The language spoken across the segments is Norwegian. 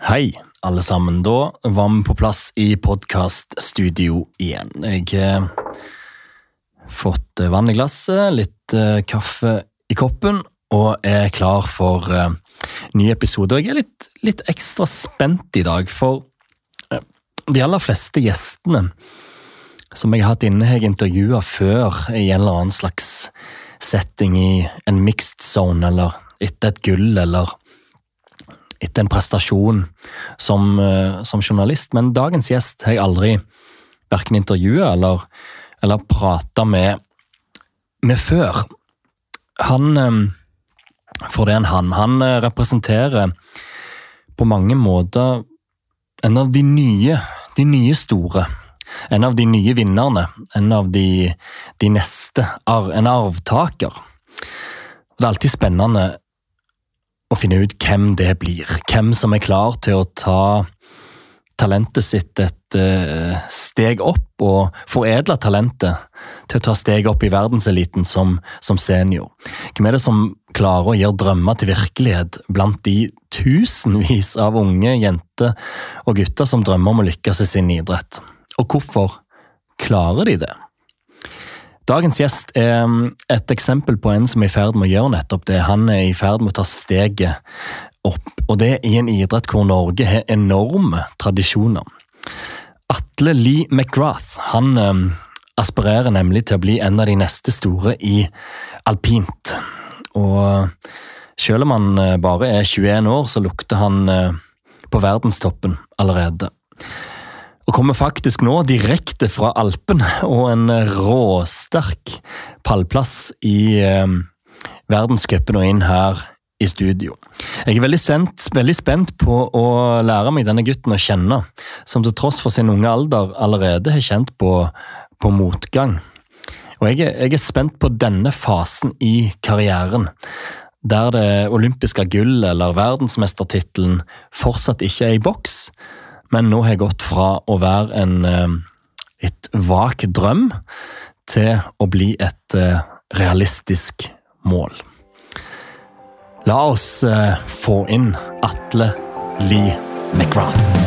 Hei, alle sammen. Da var vi på plass i podkaststudio igjen. Jeg har fått vann i glasset, litt eh, kaffe i koppen, og er klar for uh, ny episode. Og jeg er litt, litt, ekstra spent i dag, for de aller fleste gjestene som jeg har hatt inne, har jeg intervjua før i en eller annen slags setting i en mixed zone, eller etter et gull, eller etter en prestasjon som, uh, som journalist. Men dagens gjest har jeg aldri verken intervjua eller, eller prata med, med før. Han for det er en han. Han eh, representerer på mange måter en av de nye, de nye store. En av de nye vinnerne. En av de, de neste. En arvtaker. Det er alltid spennende å finne ut hvem det blir. Hvem som er klar til å ta talentet sitt et uh, steg opp, og foredle talentet til å ta steg opp i verdenseliten som, som, senior. Hvem er det som klarer å gjøre drømmer til virkelighet blant de tusenvis av unge jenter og gutter som drømmer om å lykkes i sin idrett? Og hvorfor klarer de det? Dagens gjest er mm, et eksempel på en som er i ferd med å gjøre nettopp det. Han er i ferd med å ta steget opp, og det i en idrett hvor Norge har enorme tradisjoner. Atle Lee McGrath han um, aspirerer nemlig til å bli en av de neste store i alpint. Og selv om han bare er 21 år, så lukter han på verdenstoppen allerede. Og kommer faktisk nå direkte fra Alpen og en råsterk pallplass i eh, verdenscupen og inn her i studio. Jeg er veldig spent, veldig spent, på å lære meg denne gutten å kjenne, som til tross for sin unge alder allerede har kjent på, på motgang. Og jeg er, jeg er, spent på denne fasen i karrieren, der det olympiske gull eller verdensmestertittelen fortsatt ikke er i boks, men nå har jeg gått fra å være en eh, litt vak drøm til å bli et eh, realistisk mål. La oss uh, få inn Atle Lee McGrath.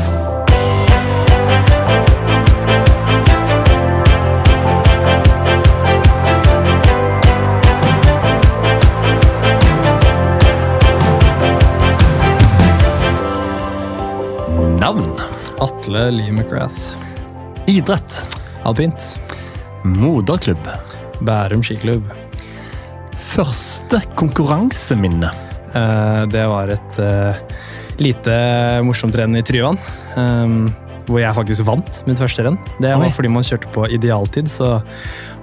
Atle Lee McGrath. Idrett? Alpint. Moderklubb? Bærum skiklubb. Første konkurranseminne? Eh, det var et eh, lite morsomt renn i Tryvann. Ehm, hvor jeg faktisk vant mitt første renn. Det var Oi. fordi man kjørte på idealtid, så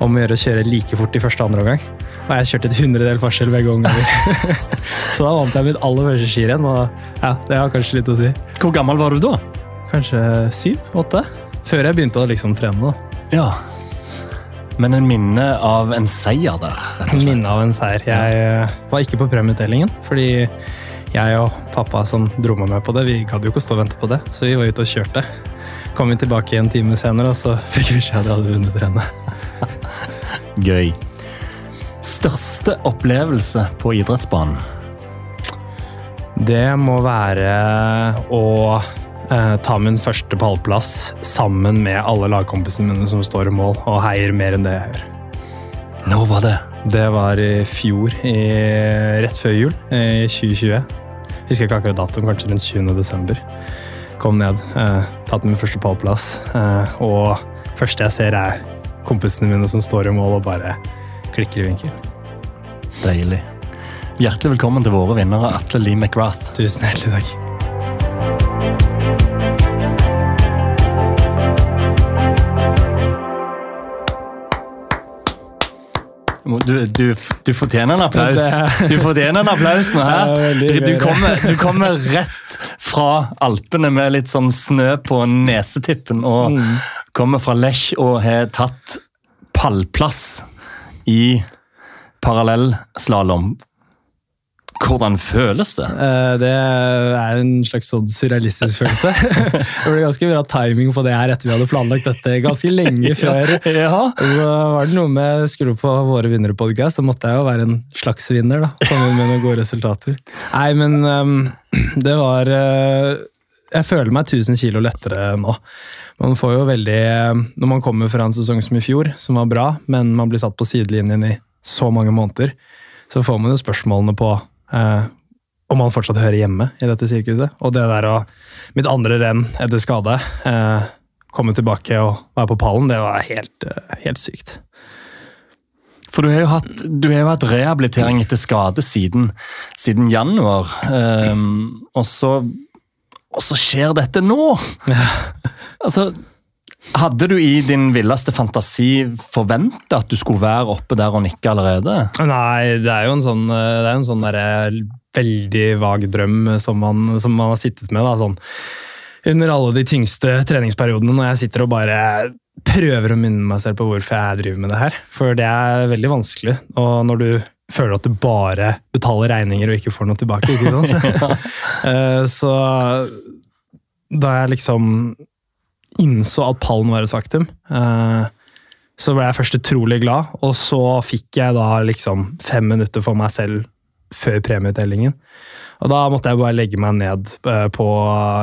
om å gjøre å kjøre like fort i første og andre omgang. Og jeg kjørte et hundredel forskjell begge ganger. så da vant jeg mitt aller første skirenn, og ja, det har kanskje litt å si. Hvor gammel var du da? Kanskje syv-åtte. Før jeg begynte å liksom trene. da. Ja, men en minne av en seier der, rett og slett. Minne av en seier. Jeg eh, var ikke på premieutdelingen, fordi jeg og pappa som dro meg med på det, vi gadd jo ikke å stå og vente på det, så vi var ute og kjørte. Kom vi tilbake en time senere, og så fikk vi beskjed at jeg hadde vunnet rennet. Gøy. Største opplevelse på idrettsbanen? Det må være å eh, ta min første pallplass sammen med alle lagkompisene mine som står i mål og heier mer enn det jeg gjør. Nå var det? Det var i fjor, i, rett før jul, i 2020. Jeg husker ikke akkurat datoen, kanskje rundt 20. desember. Kom ned, eh, tatt min første pallplass, eh, og første jeg ser, er kompisene mine som står i mål og bare klikker i vinkel. Deilig. Hjertelig velkommen til våre vinnere, Atle Lee McGrath. Tusen hjertelig takk. Du, du, du, fortjener en applaus. Du fortjener en applaus nå her. Du kommer, du kommer rett fra Alpene med litt sånn snø på nesetippen og mm. kommer fra Lech og har tatt pallplass i parallellslalåm. Hvordan føles det? Eh, det er en slags sånn surrealistisk følelse. det ble ganske bra timing på det her etter vi hadde planlagt dette ganske lenge før. ja. Så var det noe med Skulle på Våre vinnere-podkast, så måtte jeg jo være en slags vinner. da, Komme med noen gode resultater. Nei, men um, det var uh, jeg føler meg 1000 kilo lettere nå. Man får jo veldig Når man kommer fra en sesong som i fjor, som var bra, men man blir satt på sidelinjen i så mange måneder, så får man jo spørsmålene på eh, om man fortsatt hører hjemme i dette sirkuset. Og det der å Mitt andre renn etter skade, eh, komme tilbake og være på pallen, det var helt, eh, helt sykt. For du har jo hatt, har jo hatt rehabilitering etter skade siden, siden januar. Um, og, så, og, så, skjer dette nå! altså, hadde du i din villeste fantasi forventa at du skulle være oppe der og nikke allerede? Nei, det er jo en sånn, det er en sånn veldig vag drøm som man, som man har sittet med. Da, sånn under alle de tyngste treningsperiodene når jeg sitter og bare prøver å minne meg selv på hvorfor jeg driver med det her. For det er veldig vanskelig. Og når du føler at du bare betaler regninger og ikke får noe tilbake. ikke sant? Eh, så da jeg liksom innså at pallen var et faktum, eh, så ble jeg først utrolig glad. Og så fikk jeg da liksom fem minutter for meg selv før premieutdelingen. Og da måtte jeg bare legge meg ned eh, på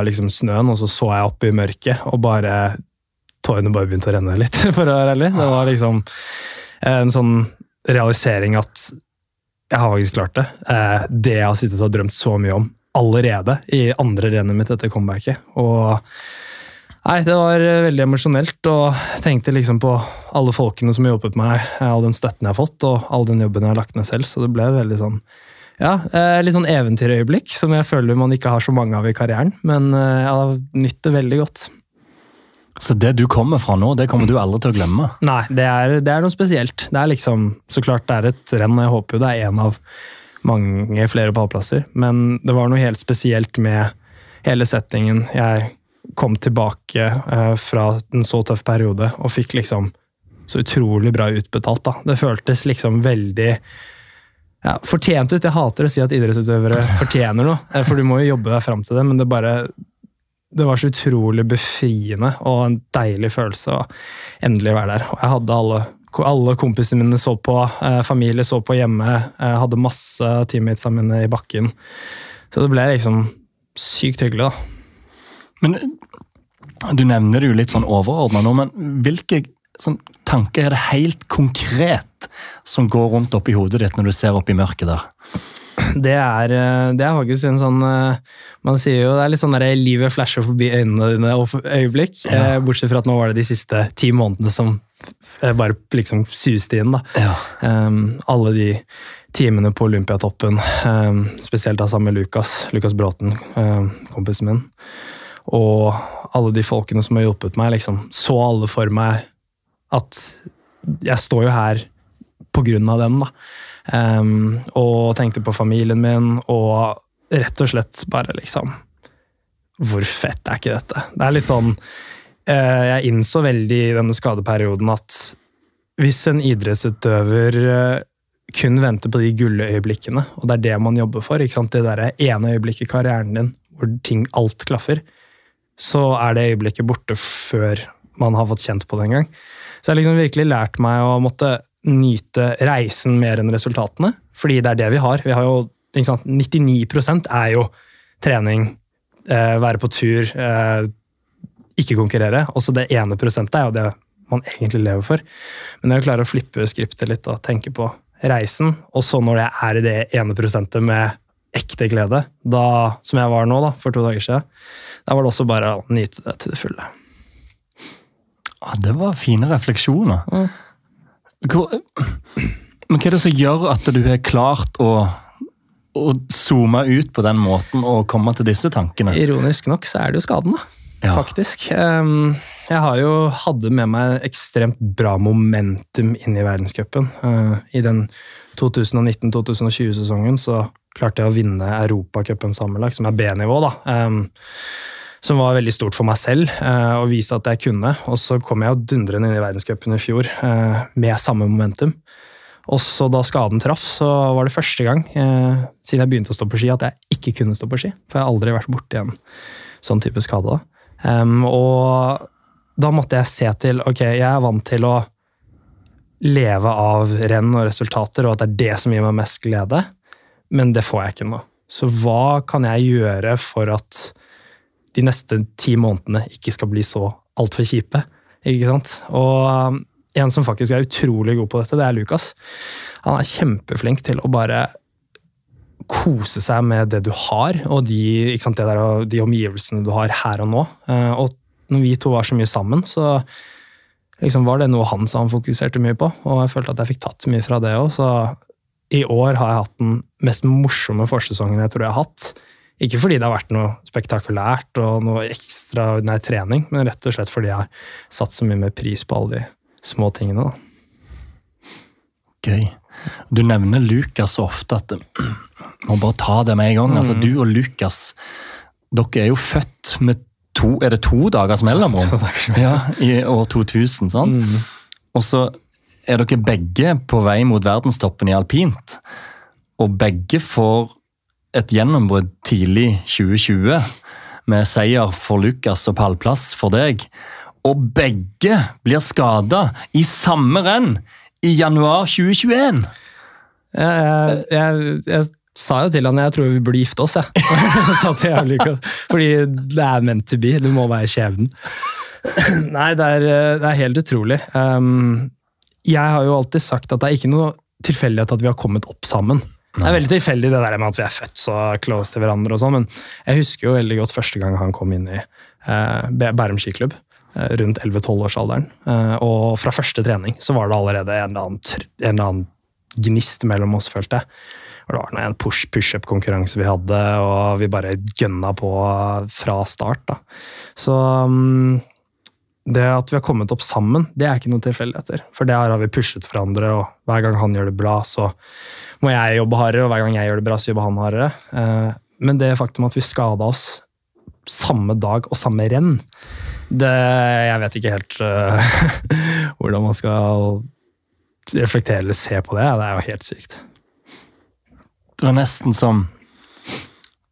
liksom, snøen, og så så jeg opp i mørket, og bare Tårene bare begynte å renne litt, for å være ærlig. Det var liksom en sånn realisering at jeg har faktisk klart det. Eh, det jeg har sittet og drømt så mye om allerede i andre rennet mitt etter comebacket. Og Nei, det var veldig emosjonelt, og jeg tenkte liksom på alle folkene som har med meg, all den støtten jeg har fått, og all den jobben jeg har lagt ned selv, så det ble veldig sånn ja, eh, litt sånn eventyrøyeblikk som jeg føler man ikke har så mange av i karrieren. Men eh, jeg har nytt det veldig godt. Så det du kommer fra nå, det kommer du aldri til å glemme? Nei, det er, det er noe spesielt. Det er liksom, Så klart det er et renn, jeg håper jo det er en av mange flere pallplasser. Men det var noe helt spesielt med hele settingen. Jeg kom tilbake eh, fra en så tøff periode og fikk liksom så utrolig bra utbetalt. da. Det føltes liksom veldig ja, fortjent ut. Jeg hater å si at idrettsutøvere fortjener noe, eh, for du må jo jobbe deg fram til det, men det bare det var så utrolig befriende og en deilig følelse å endelig være der. Og jeg hadde alle, alle kompisene mine så på, eh, familie så på hjemme, jeg hadde masse teammatesa mine i bakken. Så det ble liksom sykt hyggelig, da. Men du nevner det jo litt sånn overordna nå, men hvilke sånn, tanker er det helt konkret som går rundt oppi hodet ditt når du ser opp i mørket der? Det er, eh, det er faktisk en sånn eh, Man sier jo det er litt sånn der livet flasher forbi øynene dine øyeblikk. Ja. Eh, bortsett fra at nå var det de siste ti månedene som bare liksom suste inn. da. Ja. Um, alle de timene på Olympiatoppen, um, spesielt da sammen med Lukas, Lukas Bråten, um, kompisen min. Og alle de folkene som har hjulpet meg, liksom så alle for meg at jeg står jo her på grunn av dem, da. Um, og tenkte på familien min, og rett og slett bare liksom Hvor fett er ikke dette? Det er litt sånn uh, Jeg innså veldig i denne skadeperioden at hvis en idrettsutøver uh, kun venter på de gulløyeblikkene, og det er det man jobber for, det der ene øyeblikket i karrieren din hvor ting, alt klaffer, så er det øyeblikket borte før man har fått kjent på det en gang. Så jeg har liksom virkelig lært meg å måtte nyte reisen mer enn resultatene. Fordi det er det vi har. Vi har jo, sant, 99 er jo trening, eh, være på tur, eh, ikke konkurrere. Også det ene prosentet er jo det man egentlig lever for. Men jeg klarer å flippe skriptet litt og tenke på reisen. Og så når jeg er i det ene prosentet med ekte glede, da, som jeg var nå da, for to dager siden, da var det også bare å nyte det til det fulle. Ah, det var fine refleksjoner. Mm. Hvor, men hva er det som gjør at du har klart å, å zoome ut på den måten og komme til disse tankene? Ironisk nok så er det jo skaden, da. Ja. Faktisk. Um, jeg har jo hadde med meg ekstremt bra momentum inn i verdenscupen. Uh, I den 2019-2020-sesongen så klarte jeg å vinne Europacupen sammenlagt, som er B-nivå. da. Som var veldig stort for meg selv eh, å vise at jeg kunne. Og så kom jeg dundrende inn i verdenscupen i fjor eh, med samme momentum. Og så da skaden traff, så var det første gang eh, siden jeg begynte å stå på ski at jeg ikke kunne stå på ski. For jeg har aldri vært borti en sånn type skade. Og da måtte jeg se til ok, jeg er vant til å leve av renn og resultater, og at det er det som gir meg mest glede, men det får jeg ikke nå. Så hva kan jeg gjøre for at de neste ti månedene ikke skal bli så altfor kjipe. Ikke sant? Og um, en som faktisk er utrolig god på dette, det er Lukas. Han er kjempeflink til å bare kose seg med det du har, og de, sant, der, de omgivelsene du har her og nå. Uh, og når vi to var så mye sammen, så liksom var det noe han sa han fokuserte mye på. Og jeg følte at jeg fikk tatt mye fra det òg. Så i år har jeg hatt den mest morsomme forsesongen jeg tror jeg har hatt. Ikke fordi det har vært noe spektakulært og noe ekstraordinær trening, men rett og slett fordi jeg har satt så mye mer pris på alle de små tingene. Da. Gøy. Du nevner Lukas så ofte at Må bare ta det med en gang. Altså, mm. Altså, du og Lukas dere er jo født med to Er det to dagers mellomrom? Ja, I år 2000, sant? Mm. Og så er dere begge på vei mot verdenstoppen i alpint. Og begge får et gjennombrudd tidlig 2020, med seier for Lukas og pallplass for deg. Og begge blir skada i samme renn i januar 2021! Jeg, jeg, jeg, sa jo til han jeg tror vi burde gifte oss, jeg. Fordi det er meant to be. Du må være skjebnen. Nei, det er, det er, helt utrolig. Um, jeg har jo alltid sagt at det er ikke noe tilfeldighet at vi har kommet opp sammen. Det er veldig tilfeldig det der med at vi er født så close til hverandre, og sånn, men jeg husker jo veldig godt første gang han kom inn i eh, Bærum skiklubb. Eh, rundt 11-12-årsalderen. Eh, og fra første trening så var det allerede en eller annen, en eller annen gnist mellom oss, følte jeg. Og det var en pushup-konkurranse vi hadde, og vi bare gønna på fra start. da. Så um, det at vi har kommet opp sammen, det er ikke noen tilfeldigheter. For det her har vi pushet hverandre, og hver gang han gjør det bra, så må jeg jobbe hardere, og hver gang jeg gjør det bra, så jobber han hardere. Eh, men det faktum at vi skada oss samme dag og samme renn, det Jeg vet ikke helt uh, hvordan man skal reflektere eller se på det. Det er jo helt sykt. Det var nesten som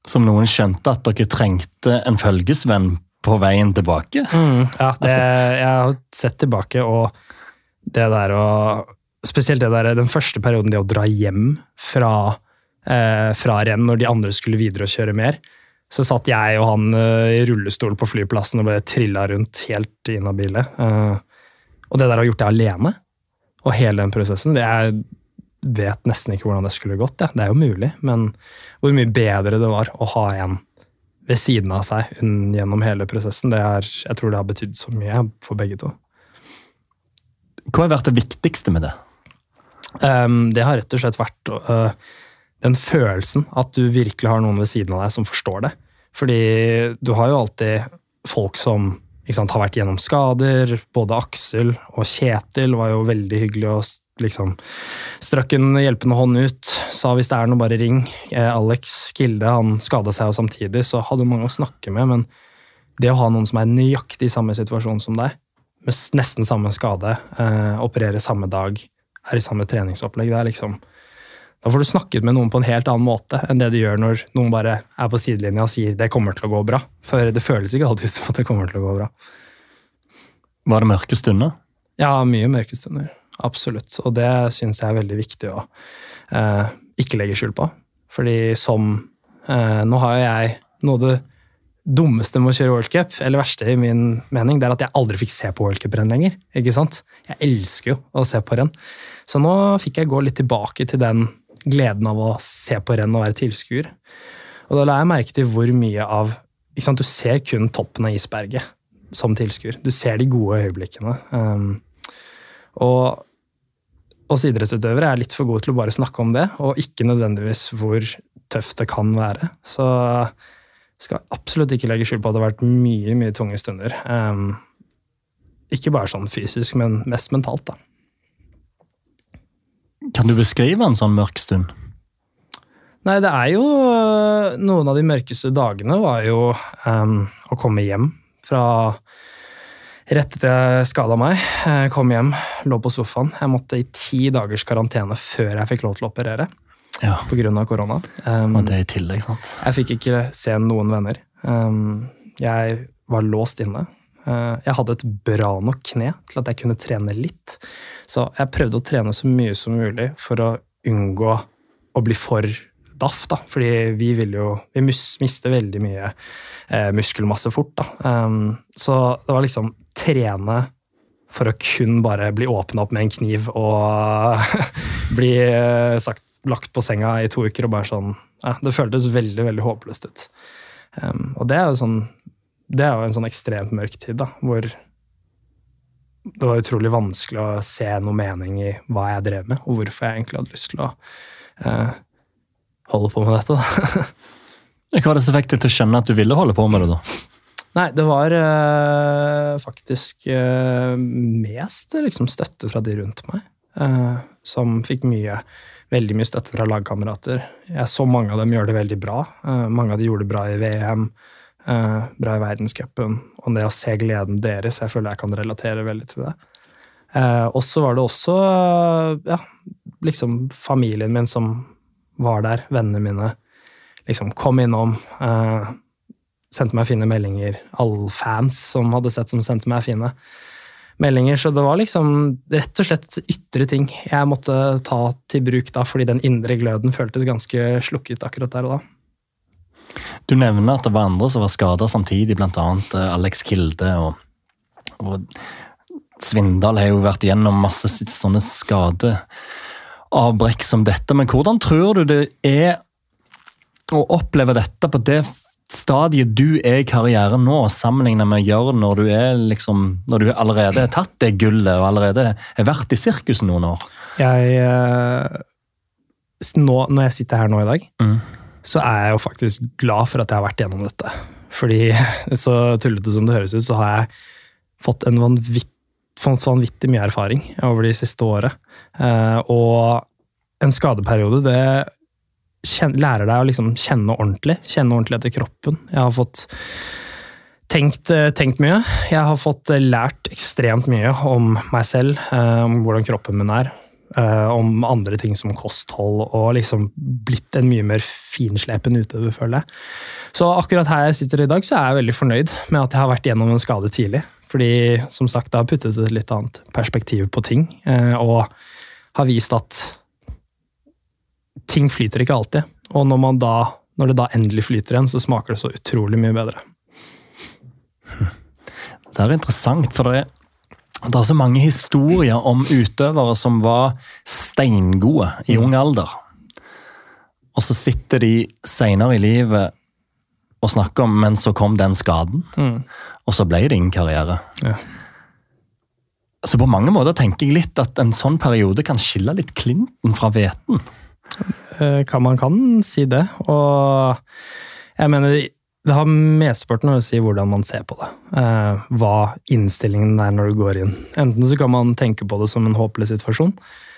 som noen skjønte at dere trengte en følgesvenn på veien tilbake. Mm, ja, det, jeg har sett tilbake, og det der å Spesielt det der, den første perioden, det å dra hjem fra, eh, fra renn når de andre skulle videre og kjøre mer. Så satt jeg og han eh, i rullestol på flyplassen og ble trilla rundt helt inhabile. Eh, og det der å ha gjort det alene, og hele den prosessen det Jeg vet nesten ikke hvordan det skulle gått. Ja. Det er jo mulig, men hvor mye bedre det var å ha en ved siden av seg gjennom hele prosessen. Det er, jeg tror det har betydd så mye for begge to. Hva har vært det viktigste med det? Um, det har rett og slett vært uh, den følelsen at du virkelig har noen ved siden av deg som forstår det. Fordi du har jo alltid folk som sant, har vært gjennom skader. Både Aksel og Kjetil var jo veldig hyggelig og liksom strakk en hjelpende hånd ut. Sa hvis det er noe, bare ring. Eh, Alex Kilde han skada seg jo samtidig, så hadde mange å snakke med. Men det å ha noen som er nøyaktig i samme situasjon som deg, med nesten samme skade, eh, opererer samme dag, er i samme treningsopplegg, det er liksom da får du snakket med noen på en helt annen måte enn det du gjør når noen bare er på sidelinja og sier det kommer til å gå bra. For det føles ikke alltid som at det kommer til å gå bra. Var det mørke stunder? Ja, mye mørke stunder. Absolutt. Og det syns jeg er veldig viktig å eh, ikke legge skjul på. Fordi som eh, Nå har jeg noe av det dummeste med å kjøre World Cup, eller verste i min mening, det er at jeg aldri fikk se på World Cup-renn lenger. ikke sant? Jeg elsker jo å se på renn. Så nå fikk jeg gå litt tilbake til den gleden av å se på renn og være tilskuer. Og da la jeg merke til hvor mye av ikke sant, Du ser kun toppen av isberget som tilskuer. Du ser de gode øyeblikkene. Um, og oss idrettsutøvere er litt for gode til å bare snakke om det, og ikke nødvendigvis hvor tøft det kan være. Så skal absolutt ikke legge skyld på at det har vært mye mye tunge stunder. Um, ikke bare sånn fysisk, men mest mentalt, da. Kan du beskrive en sånn mørk stund? Nei, det er jo Noen av de mørkeste dagene var jo um, å komme hjem fra Rett etter jeg skada meg, jeg kom hjem, lå på sofaen. Jeg måtte i ti dagers karantene før jeg fikk lov til å operere. Ja. Pga. korona. Um, og det i tillegg, sant? Jeg fikk ikke se noen venner. Um, jeg var låst inne. Uh, jeg hadde et bra nok kne til at jeg kunne trene litt. Så jeg prøvde å trene så mye som mulig for å unngå å bli for daff, da. Fordi vi vil jo Vi mister veldig mye eh, muskelmasse fort, da. Um, så det var liksom trene for å kun bare bli åpna opp med en kniv og bli eh, sagt, lagt på senga i to uker og bare sånn ja, Det føltes veldig, veldig håpløst ut. Um, og det er jo sånn Det er jo en sånn ekstremt mørk tid, da, hvor det var utrolig vanskelig å se noe mening i hva jeg drev med, og hvorfor jeg egentlig hadde lyst til å uh, holde på med dette. da. Hva var det som fikk deg til å skjønne at du ville holde på med det? da? Nei, det var øh, faktisk øh, mest liksom, støtte fra de rundt meg. øh, som fikk mye, veldig mye støtte fra lagkamerater. Jeg så mange av dem gjøre det veldig bra. mange av dem gjorde det bra i VM, bra i verdenscupen. Og det å se gleden deres, jeg føler jeg kan relatere veldig til det. og så var det også ja, liksom familien min som var der, vennene mine. Liksom kom innom. Eh, sendte meg fine meldinger. Alle fans som hadde sett, som sendte meg fine meldinger. Så det var liksom rett og slett ytre ting jeg måtte ta til bruk da, fordi den indre gløden føltes ganske slukket akkurat der og da. Du nevner at det var andre som var skada samtidig, bl.a. Eh, Alex Kilde. Og, og, Svindal har jo vært gjennom masse sånne skadeavbrekk som dette. Men hvordan tror du det er å oppleve dette på det stadiet du er i karrieren nå, sammenlignet med å gjøre når du, er liksom, når du allerede har tatt det gullet og allerede har vært i sirkuset noen år? Jeg, eh, nå, når jeg sitter her nå i dag, mm. så er jeg jo faktisk glad for at jeg har vært gjennom dette. Fordi, så tullete som det høres ut, så har jeg fått en vanvittig, vanvittig mye erfaring over de siste året. Eh, og en skadeperiode, det lærer deg å liksom kjenne ordentlig. Kjenne ordentlig etter kroppen. Jeg har fått tenkt, eh, tenkt, mye. Jeg har fått eh, lært ekstremt mye om meg selv, om hvordan kroppen min er. Om andre ting som kosthold, og liksom blitt en mye mer finslepen utøver, føler jeg. Så akkurat her jeg sitter i dag, så er jeg veldig fornøyd med at jeg har vært gjennom en skade tidlig. Fordi som sagt, det har puttet et litt annet perspektiv på ting, og har vist at ting flyter ikke alltid. Og når, da, når, det da endelig flyter igjen, så smaker det så utrolig mye bedre. Det er interessant, for det er, det er så mange historier om utøvere som var steingode i ung alder. Og så sitter de seinere i livet og snakke om men så kom den skaden. Mm. Og så ble det ingen karriere. Ja. Så på mange måter tenker jeg litt at en sånn periode kan skille litt klinten fra hveten. Eh, kan man kan si det. Og jeg mener det har mesteparten å si hvordan man ser på det. Eh, hva innstillingen er når du går inn. Enten så kan man tenke på det som en håpløs situasjon,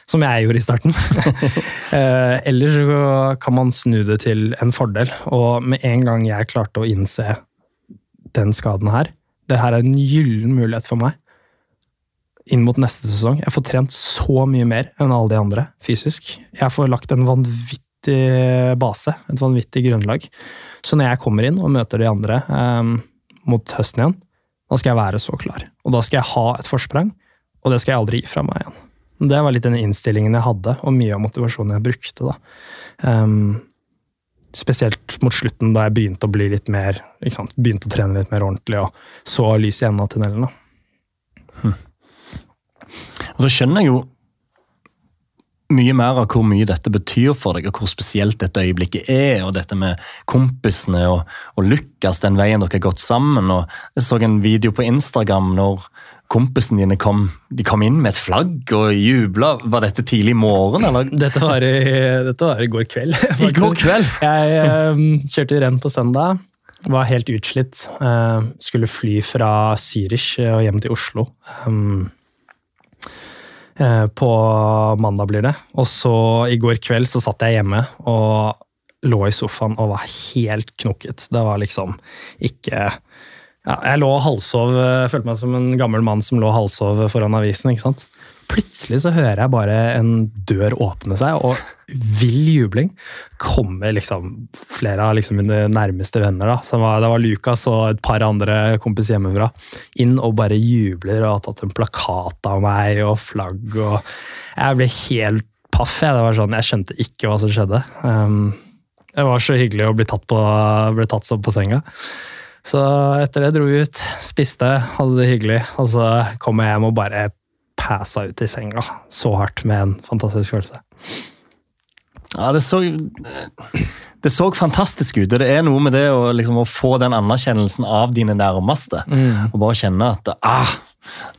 som jeg gjorde i starten. eh, eller så kan man snu det til en fordel. Og med en gang jeg klarte å innse den skaden her, det her er en gyllen mulighet for meg inn mot neste sesong. Jeg får trent så mye mer enn alle de andre fysisk. Jeg får lagt en vanvittig base, et vanvittig grunnlag. Så når jeg kommer inn og møter de andre um, mot høsten igjen, da skal jeg være så klar. Og da skal jeg ha et forsprang, og det skal jeg aldri gi fra meg igjen. Det var litt den innstillingen jeg hadde, og mye av motivasjonen jeg brukte. Um, spesielt mot slutten, da jeg begynte å bli litt mer, begynte å trene litt mer ordentlig og så lys i enden av tunnelen. da. Hm. Og Da skjønner jeg jo mye mer av hvor mye dette betyr for deg, og hvor spesielt dette øyeblikket er. og Dette med kompisene og, og Lukas, den veien dere har gått sammen. og Jeg så en video på Instagram når kompisene dine kom, de kom inn med et flagg og jubla. Var dette tidlig i morgen? eller? Dette var i, dette var i går kveld. I går kveld? Jeg um, kjørte renn på søndag. Var helt utslitt. Uh, skulle fly fra Zürich og hjem til Oslo. Um, på mandag blir det. Og så i går kveld så satt jeg hjemme og lå i sofaen og var helt knokket. Det var liksom ikke ja, Jeg lå og eh, følte meg som en gammel mann som lå og halvsov foran avisen. ikke sant? Plutselig så hører jeg bare en dør åpne seg, og vill jubling. Kommer liksom flere av liksom mine nærmeste venner, da, var, det var Lukas og et par andre kompiser hjemmefra, inn og bare jubler og har tatt en plakat av meg og flagg. og Jeg ble helt paff. Jeg, det var sånn, jeg skjønte ikke hva som skjedde. Um, Det var så hyggelig å bli tatt, på, bli tatt sånn på senga. Så etter det dro vi ut, spiste, hadde det hyggelig, og så kom jeg hjem og bare passa ut i senga så hardt med en fantastisk følelse. Ja, det så, det så fantastisk ut. og Det er noe med det å, liksom, å få den anerkjennelsen av dine nærmeste. Mm. Og bare kjenne at ah,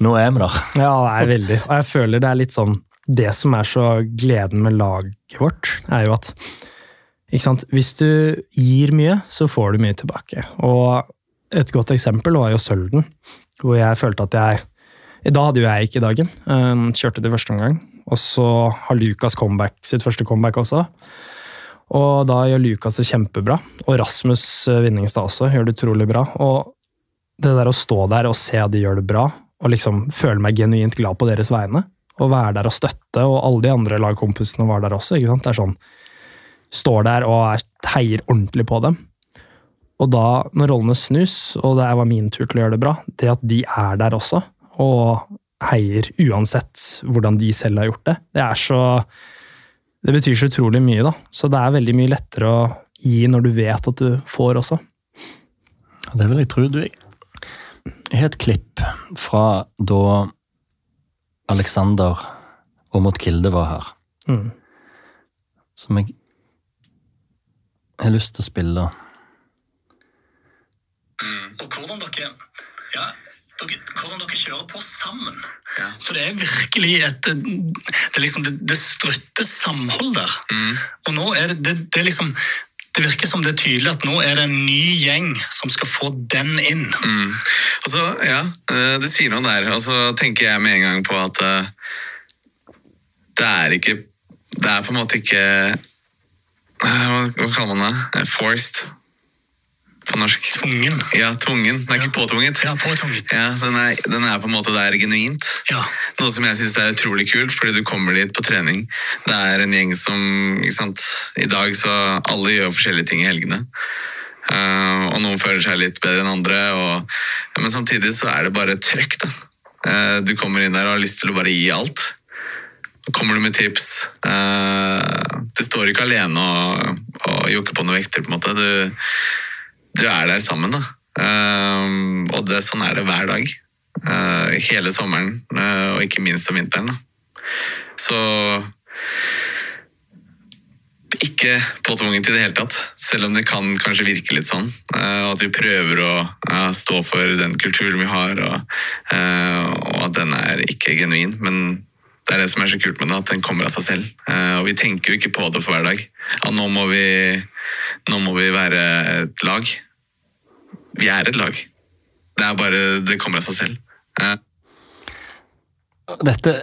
nå er vi der. Ja, det er veldig. Og jeg føler det er litt sånn Det som er så gleden med laget vårt, er jo at ikke sant? Hvis du gir mye, så får du mye tilbake. Og et godt eksempel var jo Sølden, hvor jeg følte at jeg Da hadde jo jeg ikke dagen. Kjørte kjørte i første omgang. Og så har Lukas comeback, sitt første comeback også. Og da gjør Lukas det kjempebra. Og Rasmus eh, Vinningstad også gjør det utrolig bra. Og det der å stå der og se at de gjør det bra, og liksom føle meg genuint glad på deres vegne, og være der og støtte, og alle de andre lagkompisene var der også. ikke sant? Det er sånn, Står der og er, heier ordentlig på dem. Og da, når rollene snus, og det var min tur til å gjøre det bra, det at de er der også, og heier uansett hvordan de selv har gjort det, det er så Det betyr så utrolig mye, da. Så det er veldig mye lettere å gi når du vet at du får også. Det vil jeg tro. Du, jeg har et klipp fra da Alexander og Mot Kilde var her, Mm. som jeg har lyst til å spille. Og hvordan dere, ja, dere, hvordan dere kjører på sammen. Ja. For det er virkelig et Det, liksom, det, det strutter samhold der. Og nå er det, det, det liksom det virker som det er tydelig at nå er det en ny gjeng som skal få den inn. Mm. Altså, ja, eh, det sier noe der. Og så tenker jeg med en gang på at eh, det er ikke Det er på en måte ikke eh, Hva, kaller man det? Forced på norsk. Tvungen. Ja, tvungen. Den er ikke påtvunget. Ja, påtvunget. Ja, den er, den er på en måte der genuint. Ja. Noe som jeg synes er utrolig kult, fordi du kommer dit på trening. Det er en gjeng som ikke sant? I dag så alle gjør forskjellige ting i helgene. Uh, og noen føler seg litt bedre enn andre. Og, men samtidig så er det bare trøkk. da. Eh, du kommer inn der og har lyst til å bare gi alt. Kommer du med tips Uh, Du står ikke alene og, og jokker på noen vekter. på en måte. Du, du er der sammen. da. Eh, og det, sånn er det hver dag. Uh, hele sommeren, uh, og ikke minst om vinteren. Da. Så ikke påtvunget i det hele tatt, selv om det kan kanskje virke litt sånn. Uh, at vi prøver å stå for den kulturen vi har, og, og at den er ikke genuin. Men det er det som er så kult med det, at den kommer av seg selv. Og vi tenker jo ikke på det for hver dag. Ja, nå må vi, nå må vi være et lag. Vi er et lag. Det er bare Det kommer av seg selv. Eh, Dette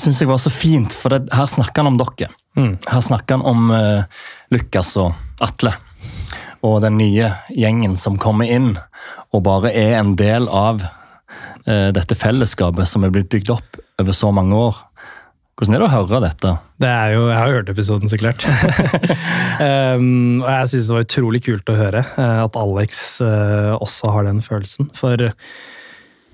syns jeg var så fint, for det, her snakker han om dere. Mm. Her snakker han om uh, Lukas og Atle. Og den nye gjengen som kommer inn og bare er en del av uh, dette fellesskapet som er blitt bygd opp over så mange år. Hvordan er det å høre dette? Det er jo, Jeg har hørt episoden, så klart. um, og jeg syns det var utrolig kult å høre eh, at Alex uh, også har den følelsen. For det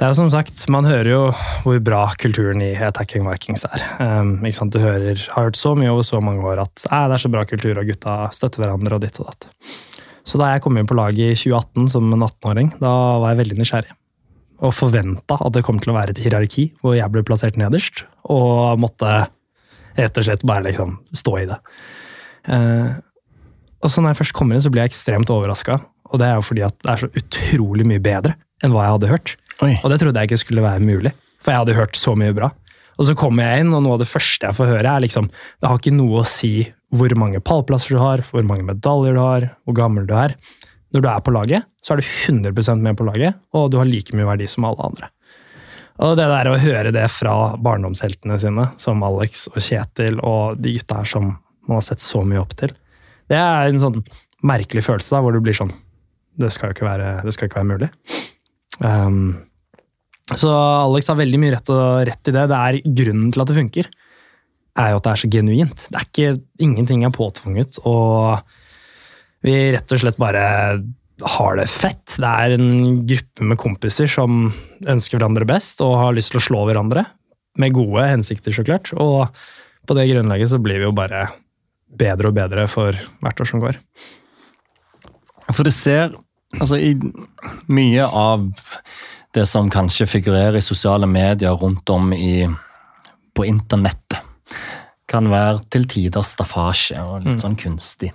er jo som sagt, man hører jo hvor bra kulturen i Attacking Vikings er. Um, ikke sant? Du hører, har hørt så mye over så mange år at det er så bra kultur, og gutta støtter hverandre og ditt og datt. Så da jeg kom inn på laget i 2018 som en 18-åring, da var jeg veldig nysgjerrig. Og forventa at det kom til å være et hierarki hvor jeg ble plassert nederst. Og måtte rett og slett bare liksom stå i det. Eh, og så når jeg først kommer inn, så blir jeg ekstremt overraska. Og det er jo fordi at det er så utrolig mye bedre enn hva jeg hadde hørt. Oi. Og det trodde jeg ikke skulle være mulig, for jeg hadde hørt så mye bra. Og så kommer jeg inn, og noe av det første jeg får høre, er liksom Det har ikke noe å si hvor mange pallplasser du har, hvor mange medaljer du har, hvor gammel du er. Når du er på laget, så er du 100 med på laget, og du har like mye verdi som alle andre. Og det der å høre det fra barndomsheltene sine, som Alex og Kjetil og de gutta her som man har sett så mye opp til, det er en sånn merkelig følelse da, hvor du blir sånn Det skal jo ikke være, ikke være mulig. Um, så Alex har veldig mye rett, og rett i det. Det er Grunnen til at det funker, er jo at det er så genuint. Det er ikke, Ingenting er påtvunget, og vi rett og slett bare har det fett. Det er en gruppe med kompiser som ønsker hverandre best og har lyst til å slå hverandre. Med gode hensikter, så klart. Og på det grunnlaget så blir vi jo bare bedre og bedre for hvert år som går. For det ser altså i mye av det som kanskje figurerer i sosiale medier rundt om i, på internettet, kan være til tider staffasje og litt sånn kunstig.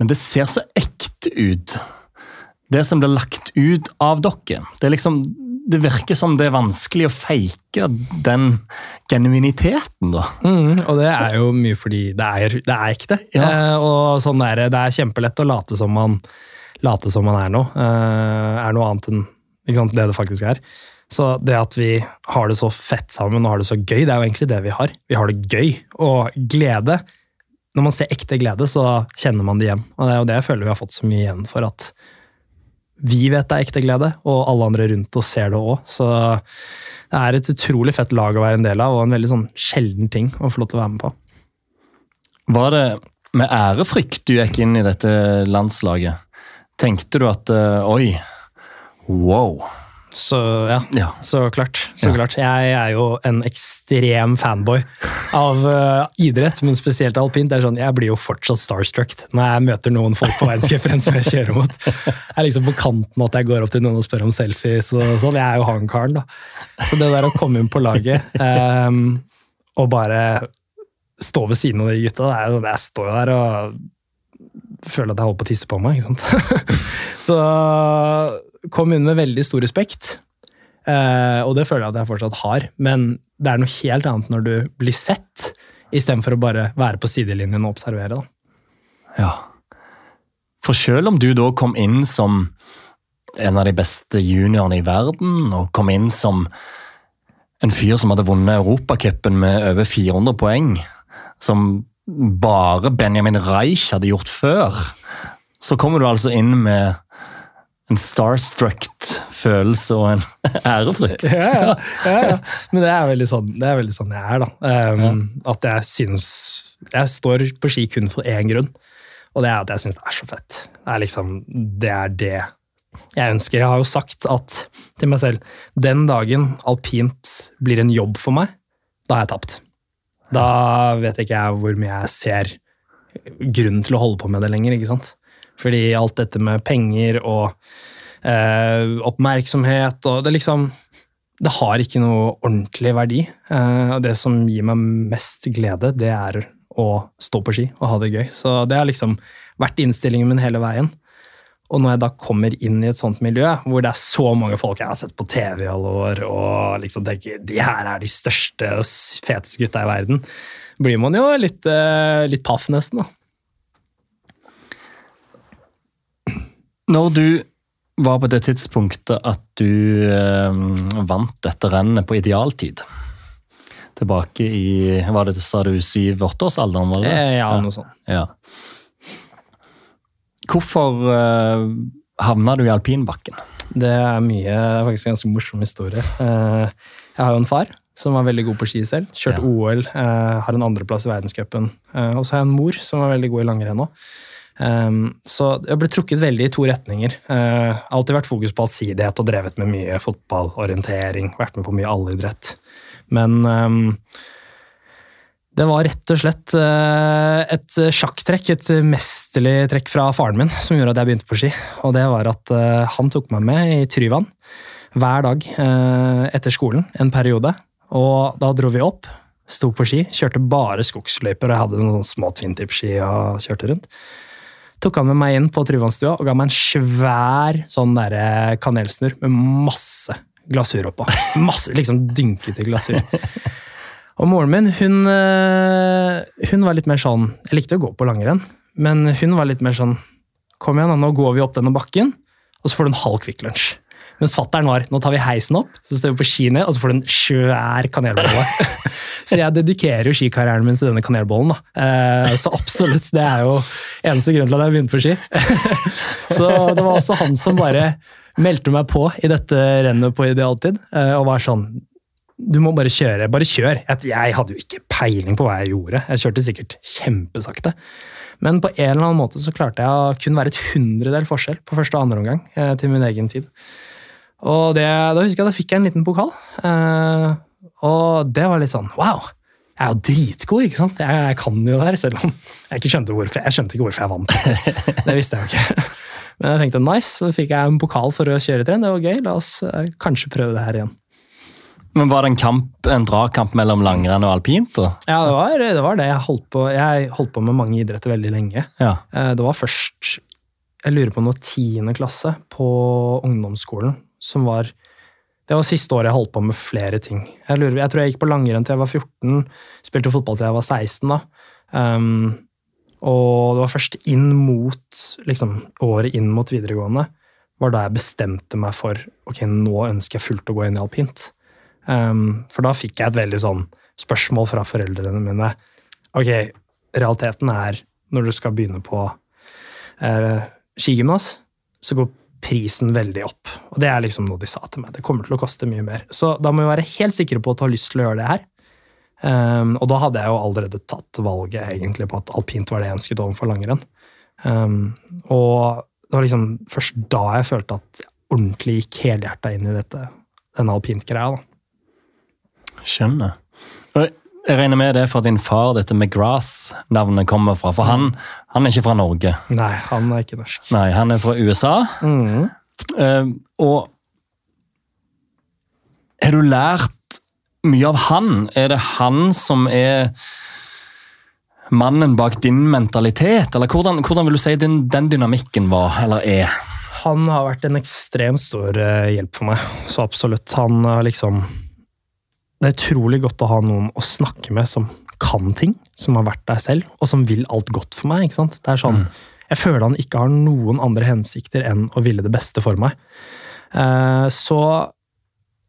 Men det ser så ekte ut, det som blir lagt ut av dere. Det, liksom, det virker som det er vanskelig å fake den genuiniteten, da. Mm, og det er jo mye fordi det er, det er ekte. Ja. Eh, og sånn er det. Det er kjempelett å late som man, late som man er noe. Eh, er noe annet enn sant, det det faktisk er. Så det at vi har det så fett sammen og har det så gøy, det er jo egentlig det vi har. Vi har det gøy og glede. Når man ser ekte glede, så kjenner man det igjen. Og det er jo det jeg føler vi har fått så mye igjen for. At vi vet det er ekte glede, og alle andre rundt oss ser det òg. Så det er et utrolig fett lag å være en del av, og en veldig sånn sjelden ting å få lov til å være med på. Var det med ærefrykt du gikk inn i dette landslaget? Tenkte du at eh, oi, wow. Så ja, Ja. så klart. Så Ja. klart. Jeg er jo en ekstrem fanboy av uh, idrett, men spesielt alpint. Det er sånn, jeg blir jo fortsatt starstruck når jeg møter noen folk på verdenscupen som jeg kjører mot. Jeg er liksom på kanten at jeg går opp til noen og spør om selfies. og sånn. Jeg er jo han karen, da. Så det der å komme inn på laget um, og bare stå ved siden av de gutta, det er sånn, jeg står jo der og føler at jeg holder på å tisse på meg. ikke sant? Så kom inn med veldig stor respekt, Uh, og det føler jeg at jeg fortsatt har. Men det er noe helt annet når du blir sett, istedenfor å bare være på sidelinjen og observere. Da. Ja. For selv om du da kom inn som en av de beste juniorene i verden, og kom inn som en fyr som hadde vunnet Europacupen med over 400 poeng, som bare Benjamin Reich hadde gjort før, så kommer du altså inn med en starstruck følelse og en ærefrykt. Ja, ja, ja, ja. Men det er veldig sånn, er veldig sånn jeg er, da. Um, At jeg synes Jeg står på ski kun for én grunn, og det er at jeg syns det er så fett. Det er liksom Det er det jeg ønsker. Jeg har jo sagt at til meg selv den dagen alpint blir en jobb for meg, da har jeg tapt. Da vet ikke jeg hvor mye jeg ser grunnen til å holde på med det lenger. ikke sant? Fordi alt dette med penger og eh, oppmerksomhet og det liksom Det har ikke noe ordentlig verdi. Eh, og det som gir meg mest glede, det er å stå på ski og ha det gøy. Så det har liksom vært innstillingen min hele veien. Og når jeg da kommer inn i et sånt miljø, hvor det er så mange folk jeg har sett på TV i alle år, og liksom tenker de her er de største og feteste gutta i verden, blir man jo litt, eh, litt paff, nesten. da. Når du var på det tidspunktet at du eh, vant dette rennet på idealtid Tilbake i Var det sa du syv-åtteårsalderen? var det? Eh, Ja, noe sånt. Ja. Hvorfor eh, havna du i alpinbakken? Det er mye, det er faktisk en ganske morsom historie. Eh, Jeg har jo en far som var veldig god på ski selv. Kjørt Ja. OL, eh, har en andreplass i verdenscupen. Eh, Og så har jeg en mor som var veldig god i langrenn òg. Så jeg ble trukket veldig i to retninger. Uh, Alltid vært fokus på allsidighet og drevet med mye fotballorientering. Vært med på mye allidrett. Men eh, det var rett og slett eh, et sjakktrekk, et mesterlig trekk fra faren min, som gjorde at jeg begynte på ski. Og det var at eh, han tok meg med i Tryvann hver dag etter skolen en periode. Og da dro vi opp, sto på ski, kjørte bare skogsløyper, og hadde noen små twintip-ski og kjørte rundt. Tok han med meg inn på Tryvannstua og ga meg en svær sånn der kanelsnurr med masse glasur oppå. Masse, liksom dynkete glasur. Og moren min, hun, eh, hun var litt mer sånn Jeg likte å gå på langrenn, men hun var litt mer sånn Kom igjen, da, nå går vi opp denne bakken, og så får du en halv Kvikk Lunsj. Mens fatter'n var nå tar vi heisen opp, så står vi på ski ned, og så får du en svær kanelbolle. så jeg dedikerer jo skikarrieren min til denne kanelbollen. da. Eh, så absolutt, det er jo eneste grunn til at jeg begynte på ski. så det var også han som bare meldte meg på i dette rennet på idealtid, eh, og var sånn du må bare kjøre. Bare kjør. Jeg, hadde jo ikke peiling på hva jeg gjorde. Jeg kjørte sikkert kjempesakte. Men på en eller annen måte så klarte jeg å kun være et hundredel forskjell på første og andre omgang eh, til min egen tid. Og det, da husker jeg da fikk jeg en liten pokal. Eh, og det var litt sånn wow! jeg er jo dritgod, ikke sant? Jeg, jeg kan jo det her, selv om jeg ikke skjønte hvorfor jeg skjønte ikke hvorfor jeg vant. Det visste jeg jo ikke. Men jeg tenkte nice, så fikk jeg en pokal for å kjøre trinn. Det var gøy. La oss eh, kanskje prøve det her igjen. Men Var det en kamp, en dragkamp mellom langrenn og alpint? da? Ja, det var det. Var det. Jeg, holdt på, jeg holdt på med mange idretter veldig lenge. Ja. Eh, Det var først Jeg lurer på noe tiende klasse på ungdomsskolen som var Det var siste året jeg holdt på med flere ting. Jeg, lurer, jeg tror jeg gikk på langrenn til jeg var 14, spilte fotball til jeg var 16. da. Um, og det var først inn mot liksom, året inn mot videregående var da jeg bestemte meg for ok, nå ønsker jeg fullt å gå inn i alpint. Um, for da fikk jeg et veldig sånn spørsmål fra foreldrene mine. Ok, realiteten er når du skal begynne på eh, skigymnas, så går prisen veldig opp. Og det er liksom noe de sa til meg. Det kommer til å koste mye mer. Så da må vi være helt sikre på at du har lyst til å gjøre det her. Um, og da hadde jeg jo allerede tatt valget egentlig på at alpint var det jeg ønsket overfor langrenn. Um, og det var liksom først da jeg følte at jeg ordentlig gikk helhjerta inn i dette, denne alpintgreia. Skjønner. Jeg regner med det fra din far dette McGrath-navnet kommer fra. For han, han er ikke fra Norge. Nei, han er ikke norsk. Nei, han er fra USA. Mm. Uh, og har du lært mye av han? Er det han som er mannen bak din mentalitet? Eller hvordan, hvordan vil du si den, den dynamikken var, eller er? Han har vært en ekstremt stor eh, hjelp for meg. Så absolutt. Han har liksom Det er utrolig godt å ha noen å snakke med som kan ting, som har vært der selv, og som vil alt godt for meg. ikke sant? Det er sånn, Jeg føler han ikke har noen andre hensikter enn å ville det beste for meg. Eh, Så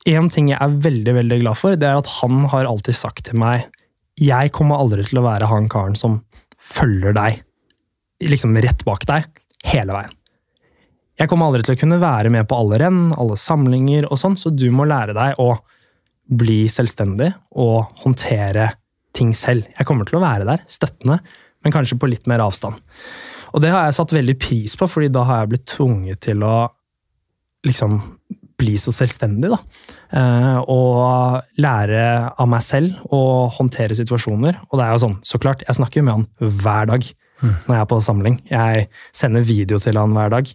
en ting jeg er veldig veldig glad for, det er at han har alltid sagt til meg jeg kommer aldri til å være han karen som følger deg liksom rett bak deg hele veien. Jeg kommer aldri til å kunne være med på alle renn, alle samlinger og sånn, så du må lære deg å bli selvstendig og håndtere ting selv. Jeg kommer til å være der, støttende, men kanskje på litt mer avstand. Og det har jeg satt veldig pris på, fordi da har jeg blitt tvunget til å liksom bli så selvstendig, da. Eh, og lære av meg selv å håndtere situasjoner. Og det er jo sånn, så klart, jeg snakker med han hver dag når jeg er på samling. Jeg sender video til han hver dag.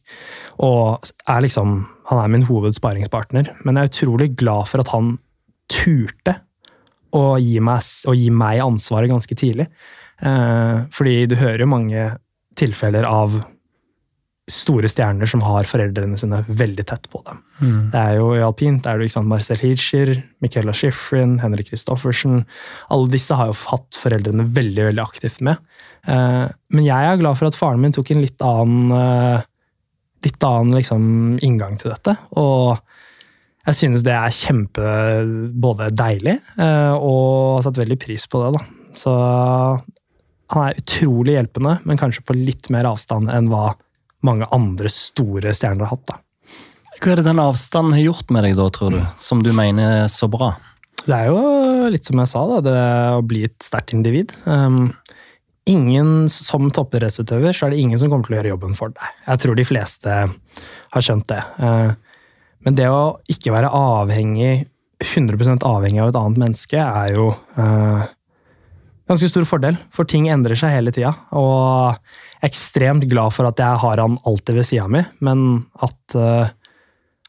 Og er liksom, han er min hovedsparingspartner. Men jeg er utrolig glad for at han turte å gi meg, å gi meg ansvaret ganske tidlig. Eh, fordi du hører jo mange tilfeller av store stjerner som har foreldrene sine veldig tett på dem. Det er jo I alpint det er det jo ikke sant, Marcel Hirscher, Michaela Schifrin, Henrik Christoffersen. Alle disse har jo hatt foreldrene veldig veldig aktivt med. Eh, men jeg er glad for at faren min tok en litt annen, eh, litt annen liksom, inngang til dette. Og jeg synes det er kjempe både deilig eh, og har satt veldig pris på det. da. Så han er utrolig hjelpende, men kanskje på litt mer avstand enn hva mange andre store stjerner har hatt. da. Hva er det den avstanden har gjort med deg, da, tror du? Som du mener er så bra? Det er jo litt som jeg sa, da, det å bli et sterkt individ. Um, ingen Som toppidrettsutøver så er det ingen som kommer til å gjøre jobben for deg. Jeg tror de fleste har skjønt det. Uh, men det å ikke være avhengig, 100 avhengig av et annet menneske, er jo eh, ganske stor fordel, for ting endrer seg hele tida. Og ekstremt glad for at jeg har han alltid ved sida mi, men at eh,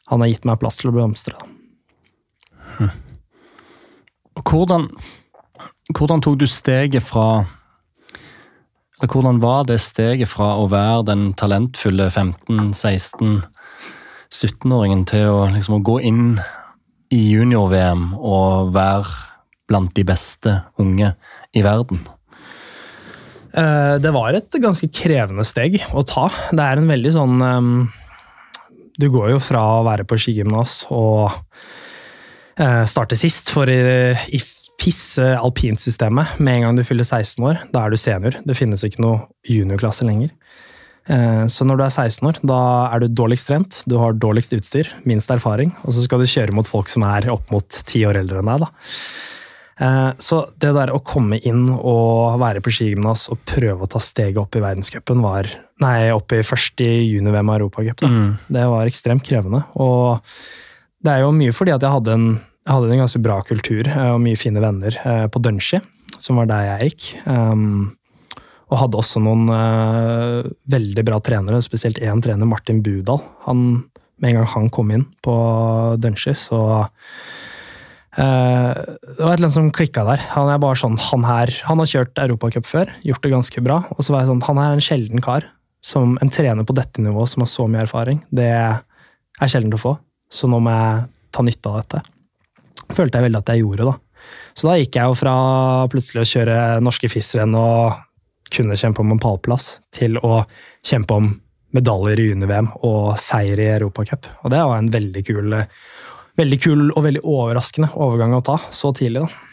han har gitt meg plass til å blomstre. da. Hvordan, hvordan tok du steget fra hvordan var det steget fra å være den talentfulle 15-16-17-åringen til å, liksom, å gå inn i junior-VM og være blant de beste unge i verden? Eh, Det var et ganske krevende steg å ta. Det er en veldig sånn ehm, Du går jo fra å være på skigymnas og eh, starte sist, for i, i FIS alpinsystemet, med en gang du fyller 16 år, da er du senior. Det finnes ikke noe juniorklasse lenger. Eh, Så når du er 16 år, da er du dårligst trent, du har dårligst utstyr, minst erfaring, og så skal du kjøre mot folk som er opp mot ti år eldre enn deg. da. Eh, Så det der å komme inn og være på skigymnas og prøve å ta steget opp i verdenscupen var Nei, opp i først i juni-VM Europacup. da. Mm. Det var ekstremt krevende. Og det er jo mye fordi at jeg hadde en, jeg hadde en ganske bra kultur eh, og mye fine venner på Dunshi. som var der jeg gikk. Um, og hadde også noen uh, veldig bra trenere, spesielt én trener, Martin Budal. Han, med en gang han kom inn på Dungy, så uh, Det var et eller annet som klikka der. Han er bare sånn, han her, han har kjørt Europacup før, gjort det ganske bra. Og så var jeg sånn, han er en sjelden kar. Som en trener på dette nivået som har så mye erfaring. Det er sjelden å få. Så nå må jeg ta nytte av dette. Følte jeg veldig at jeg gjorde, da. Så da gikk jeg jo fra plutselig å kjøre norske FIS-renn og kunne kjempe om en pallplass, til å kjempe om medaljer i juni-VM og seier i Europacup. Og det var en veldig kul, veldig kul og veldig overraskende overgang å ta så tidlig. da.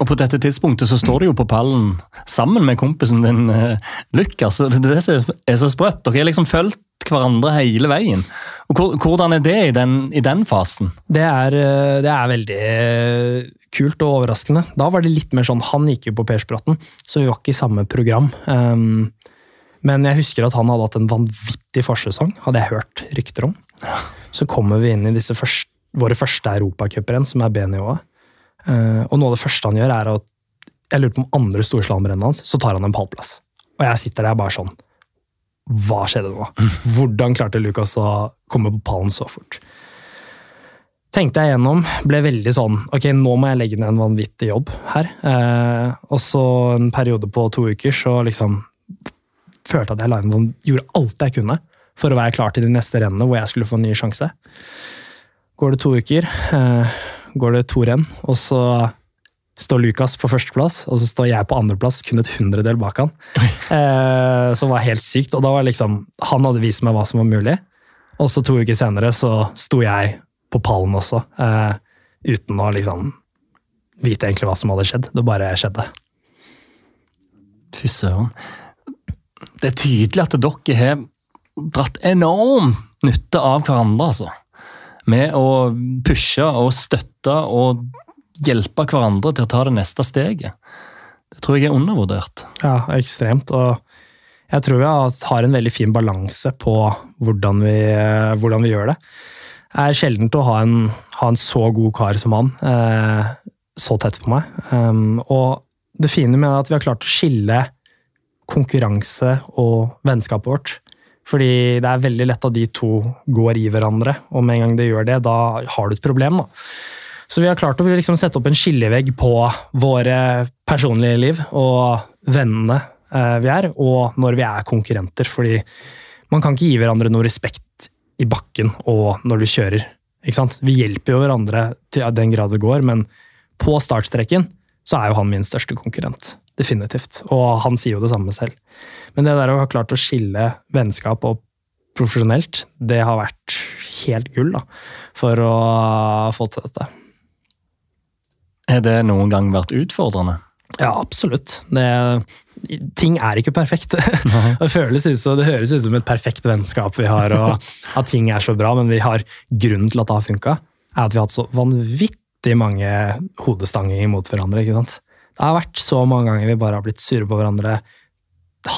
Og på dette tidspunktet så står du jo på pallen sammen med kompisen din uh, Lukas. Det er så sprøtt. Dere har liksom fulgt hverandre hele veien. Og Hvordan er det i den, i den fasen? Det er, eh, det er, veldig eh, kult og overraskende. Da var det litt mer sånn Han gikk jo på Persbråten, så vi var ikke i samme program. Um, men jeg husker at han hadde hatt en vanvittig forsesong, hadde jeg hørt rykter om. Så kommer vi inn i disse første, våre første europacuprenn, som er B-nivået. Uh, og noe av det første han gjør, er at jeg lurer på om andre storslalåmrennet hans, så tar han en pallplass. Og jeg sitter der bare sånn hva skjedde nå? Hvordan klarte Lucas å komme på pallen så fort? Tenkte jeg gjennom, ble veldig sånn Ok, nå må jeg legge ned en vanvittig jobb her. Eh, og så en periode på to uker så liksom følte at jeg inn, gjorde alt jeg kunne for å være klar til de neste rennene hvor jeg skulle få en ny sjanse. Går det to uker, eh, går det to renn, og så står Lukas på førsteplass, og så står jeg på andreplass, kun et hundredel bak han. Eh, som var helt sykt. Og da var liksom Han hadde vist meg hva som var mulig. Og så to uker senere så sto jeg på pallen også, eh, uten å liksom vite egentlig hva som hadde skjedd. Det bare skjedde. Fy søren. Det er tydelig at dere har dratt enorm nytte av hverandre, altså. Med å pushe og støtte og hjelpe hverandre til å ta det neste steget. Det tror jeg er undervurdert. Ja, ekstremt. Og jeg tror vi har en veldig fin balanse på hvordan vi, hvordan vi gjør det. Er sjeldent å ha en, ha en, så god kar som han eh, så tett på meg. Um, og det fine med det er at vi har klart å skille konkurranse og vennskapet vårt. Fordi det er veldig lett at de to går i hverandre, og med en gang de gjør det, da har du et problem. da. Så vi har klart å liksom sette opp en skillevegg på våre personlige liv og vennene eh, vi er, og når vi er konkurrenter. Fordi man kan ikke gi hverandre noe respekt i bakken og når du kjører. Ikke sant? Vi hjelper jo hverandre til den grad det går, men på startstreken så er jo han min største konkurrent. Definitivt. Og han sier jo det samme selv. Men det der å ha klart å skille vennskap og profesjonelt, det har vært helt gull da, for å få til dette. Har det noen gang vært utfordrende? Ja, absolutt. Det, ting er ikke perfekt. det, føles ut, det høres ut som et perfekt vennskap vi har, og at ting er så bra, men vi har grunnen til at det har funka, er at vi har hatt så vanvittig mange hodestanger mot hverandre. ikke sant? Det har vært så mange ganger vi bare har blitt sure på hverandre.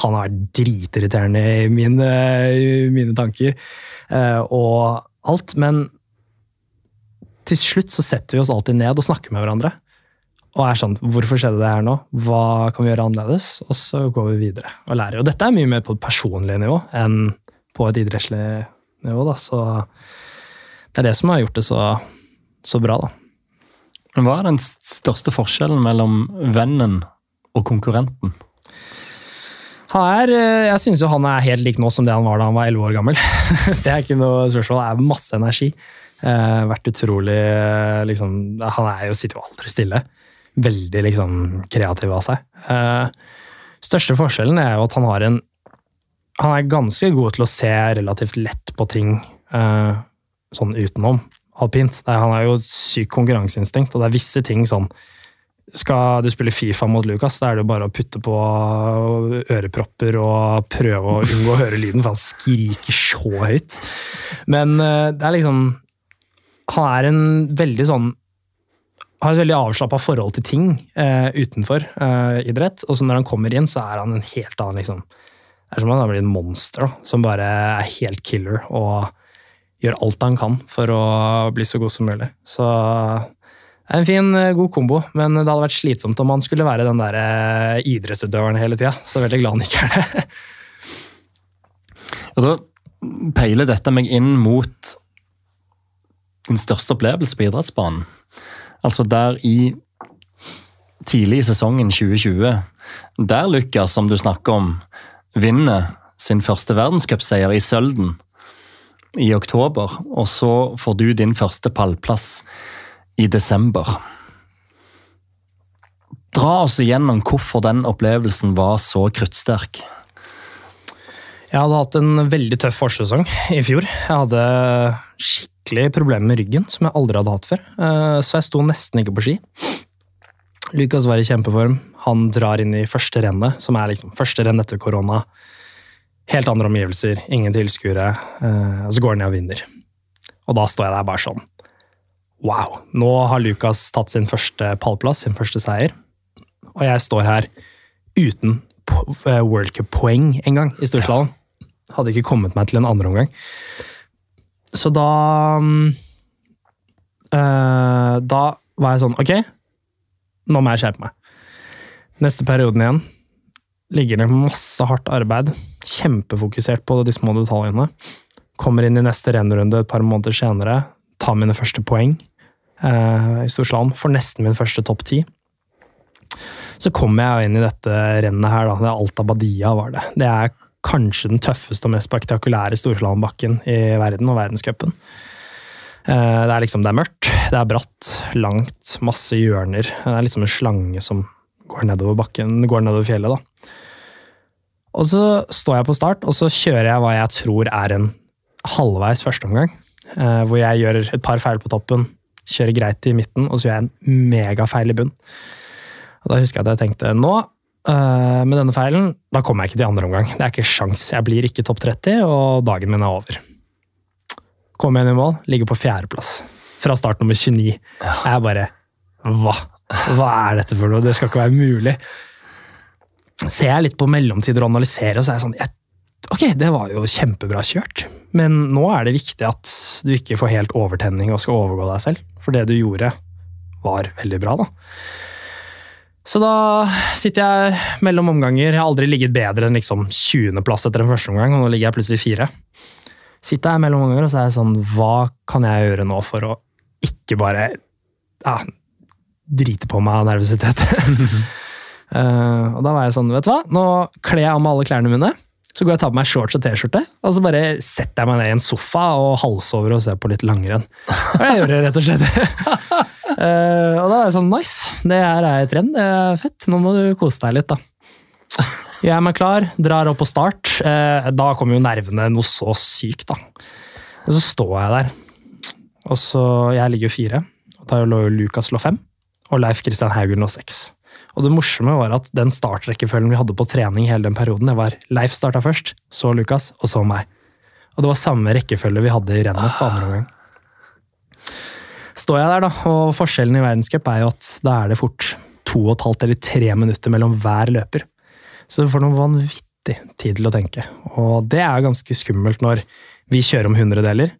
Han har vært dritirriterende i mine, i mine tanker eh, og alt. Men til slutt så setter vi oss alltid ned og snakker med hverandre. Og er sånn Hvorfor skjedde det her nå? Hva kan vi gjøre annerledes? Og så går vi videre og lærer. Og dette er mye mer på et personlig nivå enn på et idrettslig nivå. da, Så det er det som har gjort det så, så bra, da. Hva er den største forskjellen mellom vennen og konkurrenten? Han er, eh, jeg synes jo han er helt lik nå som det han var da han var 11 år gammel. det er ikke noe spørsmål. Det er masse energi. Eh, vært utrolig eh, liksom, Han er jo, sitter jo aldri stille. Veldig liksom kreativ av seg. Eh, største forskjellen er jo at han har en Han er ganske god til å se relativt lett på ting eh, sånn utenom alpint. Er, han har jo sykt konkurranseinstinkt, og det er visse ting sånn skal du spille Fifa mot Lucas, da er det jo bare å putte på ørepropper og prøve å unngå å høre lyden, for han skriker så høyt. Men eh, det er liksom han er en veldig sånn har et veldig avslappa forhold til ting eh, utenfor eh, idrett. Og så når han kommer inn, så er han en helt annen liksom, Det er som om han har blitt en monster da, som bare er helt killer og gjør alt han kan for å bli så god som mulig. Så det er En fin, eh, god kombo, men det hadde vært slitsomt om han skulle være den der eh, idrettsutøveren hele tida. Så veldig glad han ikke er det. Og da peiler dette meg inn mot din største opplevelse på idrettsbanen. Altså der i tidlig i sesongen 2020, der Lukas, som du snakker om, vinner sin første verdenscupseier i Sølden i oktober, og så får du din første pallplass i desember. Dra oss igjennom hvorfor den opplevelsen var så kruttsterk. Jeg hadde hatt en veldig tøff forsesong i fjor. Jeg hadde skikkelig problemer med ryggen, som jeg aldri hadde hatt før. Eh, så jeg sto nesten ikke på ski. Lukas var i kjempeform. Han drar inn i første rennet, som er liksom første renn etter korona. Helt andre omgivelser, ingen tilskuere. Eh, og så går han ned og vinner. Og da står jeg der bare sånn Wow! Nå har Lukas tatt sin første pallplass, sin første seier. Og jeg står her uten eh, World Cup-poeng engang i storslalåm. Hadde ikke kommet meg til en andre omgang. Så da øh, Da var jeg sånn Ok, nå må jeg skjerpe meg. Neste perioden igjen ligger det masse hardt arbeid. Kjempefokusert på de små detaljene. Kommer inn i neste rennrunde et par måneder senere tar mine første poeng eh, i storslalåm. Får nesten min første topp ti. Så kommer jeg inn i dette rennet her, da. Det er Alta Badia var det. Det er kanskje den tøffeste og mest spektakulære storslalåmbakken i verden og verdenscupen. Eh, det er liksom, det er mørkt, det er bratt, langt, masse hjørner. Det er liksom en slange som går nedover bakken, går nedover fjellet, da. Og så står jeg på start, og så kjører jeg hva jeg tror er en halvveis førsteomgang. Eh, hvor jeg gjør et par feil på toppen, kjører greit i midten, og så gjør jeg en megafeil i bunn. Og Da husker jeg at jeg tenkte nå, eh, med denne feilen, da kommer jeg ikke til andre omgang. Det er ikke sjans. Jeg blir ikke topp 30, og dagen min er over. Kommer jeg inn i mål, ligger på fjerdeplass. Fra start nummer 29. Jeg bare Hva? Hva er dette for noe? Det skal ikke være mulig. Ser jeg litt på mellomtider og analyserer, og så er jeg sånn jeg Ok, det var jo kjempebra kjørt, men nå er det viktig at du ikke får helt overtenning og skal overgå deg selv. For det du gjorde, var veldig bra, da. Så da sitter jeg mellom omganger. Jeg har aldri ligget bedre enn liksom 20.-plass etter en første omgang, og nå ligger jeg plutselig fire. Sitter jeg mellom omganger og så er jeg sånn Hva kan jeg gjøre nå for å ikke bare ja, drite på meg av nervøsitet? uh, og da var jeg sånn, vet du hva, nå kler jeg av meg alle klærne mine. Så går jeg og tar på meg shorts og T-skjorte, og så bare setter jeg meg ned i en sofa og halsover og ser på litt langrenn. Og jeg gjør det, rett og slett. uh, og da er det sånn nice, det her er et renn, det er fett. Nå må du kose deg litt, da. Er meg klar, drar opp på start. Uh, da kommer jo nervene noe så sykt, da. Og så står jeg der, og så Jeg ligger jo fire, og da lå jo Lukas lå fem, og Leif Kristian Haugen lå seks. Og det morsomme var at den startrekkefølgen vi hadde på trening hele den perioden, det var Leif starta først, så Lukas, og så meg. Og det var samme rekkefølge vi hadde i rennet for andre omgang. Står jeg der, da, og forskjellen i verdenscup er jo at da er det fort to og et halvt eller tre minutter mellom hver løper. Så du får noe vanvittig tid til å tenke. Og det er ganske skummelt når vi kjører om hundredeler.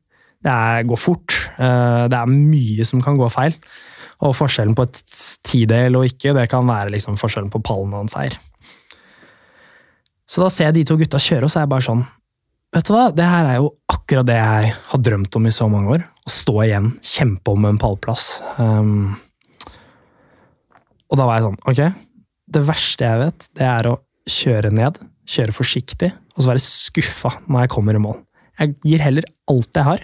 Det er, går fort. eh, Det er mye som kan gå feil. Og forskjellen på et tidel og ikke, det kan være liksom forskjellen på pallen og en seier. Så da ser jeg de to gutta kjøre, og så er jeg bare sånn Vet du hva, det her er jo akkurat det jeg har drømt om i så mange år. Stå igjen, kjempe om en pallplass. Um, og da var jeg sånn, ok, det verste jeg vet, det er å kjøre ned, kjøre forsiktig, og så være skuffa når jeg kommer i mål. Jeg gir heller alt jeg har,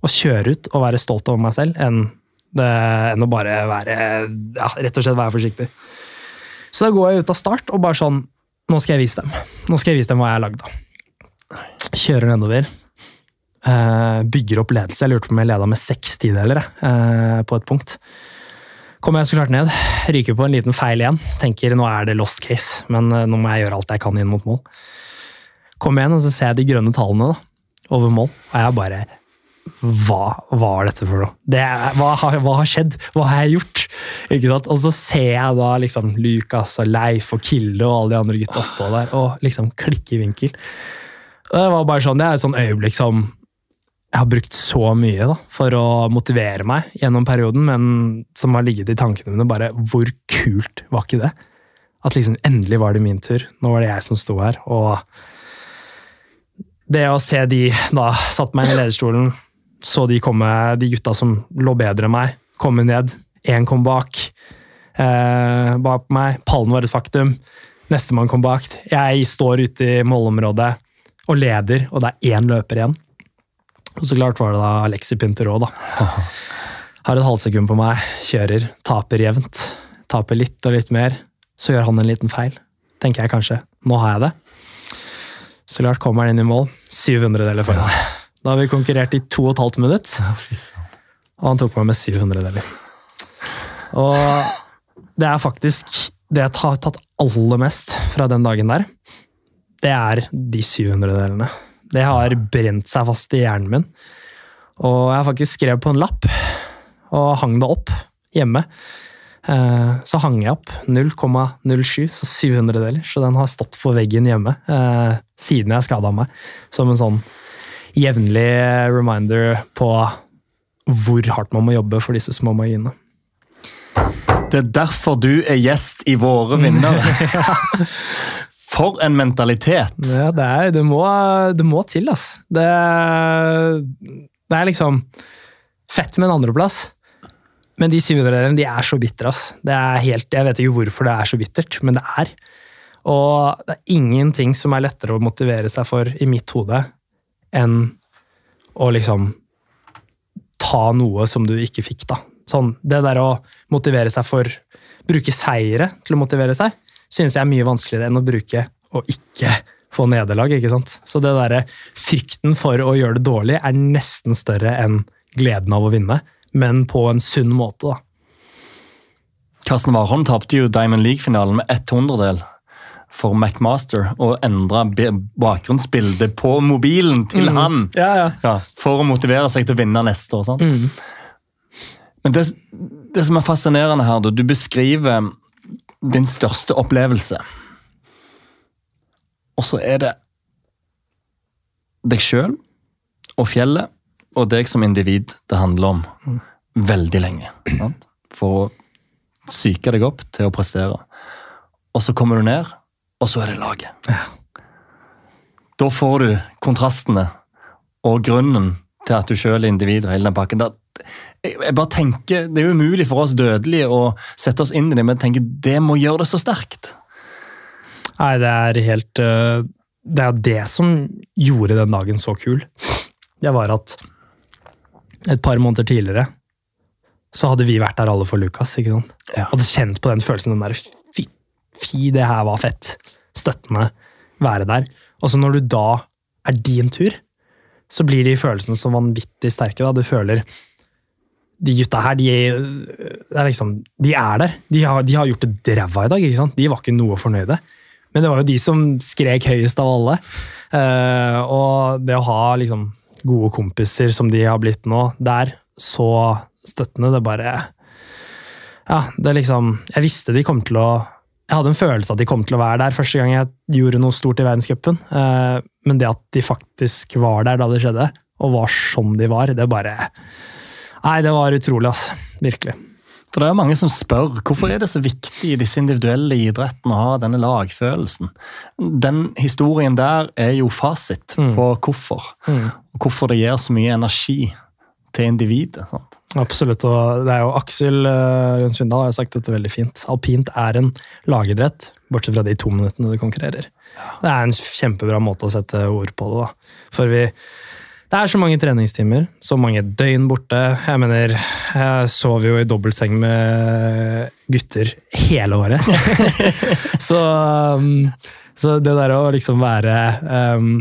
og kjøre ut og være stolt over meg selv, enn, det, enn å bare være ja, rett og slett være forsiktig. Så da går jeg ut av start og bare sånn Nå skal jeg vise dem. Nå skal jeg vise dem hva jeg er lagd av. Kjører nedover. Eh, bygger opp ledelse. Jeg lurte på om jeg leda med seks tideler eh, på et punkt. Kommer jeg så klart ned, ryker på en liten feil igjen. Tenker nå er det lost case, men eh, nå må jeg gjøre alt jeg kan inn mot mål. Kommer igjen, og så ser jeg de grønne tallene da, over mål, og jeg bare hva var dette for noe? Det hva, har, hva har skjedd? Hva har jeg gjort? Ikke sant? Og så ser jeg da liksom Lukas og Leif og Kilde og alle de andre gutta stå der og liksom klikke i vinkel. Det var bare sånn, det er et sånn øyeblikk som jeg har brukt så mye da, for å motivere meg gjennom perioden, men som har ligget i tankene mine bare Hvor kult var ikke det? At liksom endelig var det min tur. Nå var det jeg som sto her. Og det å se de da satt meg i lederstolen, så de komme, de gutta som lå bedre enn meg, komme ned. Én kom bak. Eh, bak meg. Pallen var et faktum. Nestemann kom bak. Jeg står ute i målområdet og leder, og det er én løper igjen. Og så klart var det da Alexi Pinterå, da. Har et halvsekund på meg, kjører, taper jevnt. Taper litt og litt mer. Så gjør han en liten feil. Tenker jeg kanskje. Nå har jeg det. Så klart kommer han inn i mål. 700 deler foran. Da har vi konkurrert i to og et halvt minutt, og han tok meg med 700 deler. Og det er faktisk det jeg har tatt aller mest fra den dagen der. Det er de 700 delene. Det har brent seg fast i hjernen min. Og jeg har faktisk skrevet på en lapp og hang det opp hjemme. Eh, så hang jeg opp 0,07, så 700 deler. Så den har stått på veggen hjemme eh, siden jeg skada meg. Som en sånn jevnlig reminder på hvor hardt man må jobbe for disse små marginene. Det er derfor du er gjest i Våre vinnere. For en mentalitet! Ja, det, er, det, må, det må til, altså. Det, det, er liksom fett med en andreplass. Men de 700 de er så bitre. ass. Det er helt, jeg vet ikke hvorfor det er så bittert, men det er. Og det er ingenting som er lettere å motivere seg for i mitt hode enn å liksom ta noe som du ikke fikk, da. Sånn, det der å motivere seg for Bruke seire til å motivere seg, synes jeg er mye vanskeligere enn å bruke og ikke få nederlag. ikke sant? Så det der, frykten for å gjøre det dårlig er nesten større enn gleden av å vinne, men på en sunn måte. da. Karsten Warholm tapte jo Diamond League-finalen med ett hundredel for McMaster og endra bakgrunnsbildet på mobilen til Mm. han Ja, ja. ja, for å motivere seg til å vinne neste år. Mm. Men det, det som er fascinerende her, du beskriver din største opplevelse. Og så er det deg sjøl og fjellet og deg som individ det handler om veldig lenge. Sant? For å psyke deg opp til å prestere. Og så kommer du ned, og så er det laget. Da får du kontrastene og grunnen til at du sjøl er individ og hele den pakken. Da, jeg, bare tenker, Det er jo umulig for oss dødelige å sette oss inn i det, men tenker, det må gjøre det så sterkt. Nei, det er helt øh, Det er det som gjorde den dagen så kul. Det var at et par måneder tidligere så hadde vi vært der alle for Lukas. ikke sant? Ja. Hadde kjent på den følelsen. den der, fy, fy, det her var fett. Støttende. Være der. Og så når du da er din tur, så blir de følelsene så vanvittig sterke. da. Du føler De gutta her, de, det er liksom, de er der. De har, de har gjort det ræva i dag. ikke sant? De var ikke noe fornøyde. Men det var jo de som skrek høyest av alle. Uh, og det å ha liksom gode kompiser som de har blitt nå, der, så støttende, det bare Ja, det liksom Jeg visste de kom til å Jeg hadde en følelse at de kom til å være der første gang jeg gjorde noe stort i verdenscupen. Uh, men det at de faktisk var der da det skjedde, og var som de var, det bare Nei, det var utrolig, ass. Virkelig. For det er mange som spør hvorfor er det så viktig i disse individuelle idrettene å ha denne lagfølelsen. Den historien der er jo fasit Mm. på hvorfor. Mm. Og hvorfor det gir så mye energi til individet. Sant? Absolutt. og det er jo Aksel Rønnsvindal Rønn Svindal har jo sagt dette veldig fint. Alpint er en lagidrett, bortsett fra de to minuttene du konkurrerer. Det er en kjempebra måte å sette ord på det. da. For vi, det er så mange treningstimer, så mange døgn borte. Jeg mener, jeg sov jo i dobbeltseng med gutter hele året. så, um, så det der å liksom være um,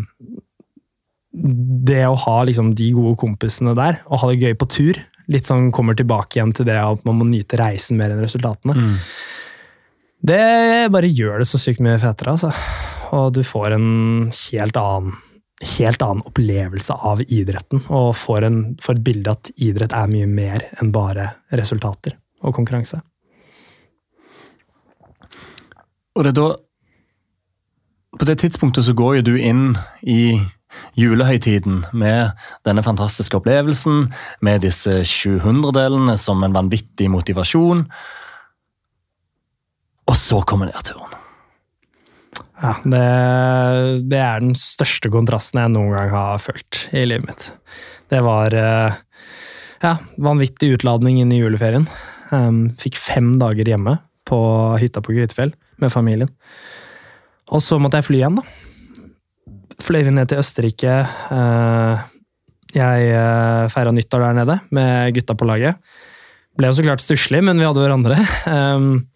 det å ha liksom de gode kompisene der, og ha det gøy på tur Litt sånn kommer tilbake igjen til det at man må nyte reisen mer enn resultatene. Mm. Det bare gjør det så sykt mye fetere, altså. Og du får en helt annen, helt annen opplevelse av idretten, og får, en, får et bilde at idrett er mye mer enn bare resultater og konkurranse. Og det er da På det tidspunktet så går jo du inn i julehøytiden med denne fantastiske opplevelsen, med disse 700-delene som en vanvittig motivasjon. Og så kommer nedturen. Ja, det, det, er den største kontrasten jeg noen gang har følt i livet mitt. Det var eh, ja, vanvittig utladning inn i juleferien. Fikk fem dager hjemme på hytta på Grytefjell med familien. Og så måtte jeg fly igjen, da. Fløy vi ned til Østerrike. Uh, jeg uh, feira nyttår der nede med gutta på laget. Ble jo så klart stusslig, men vi hadde hverandre. Um,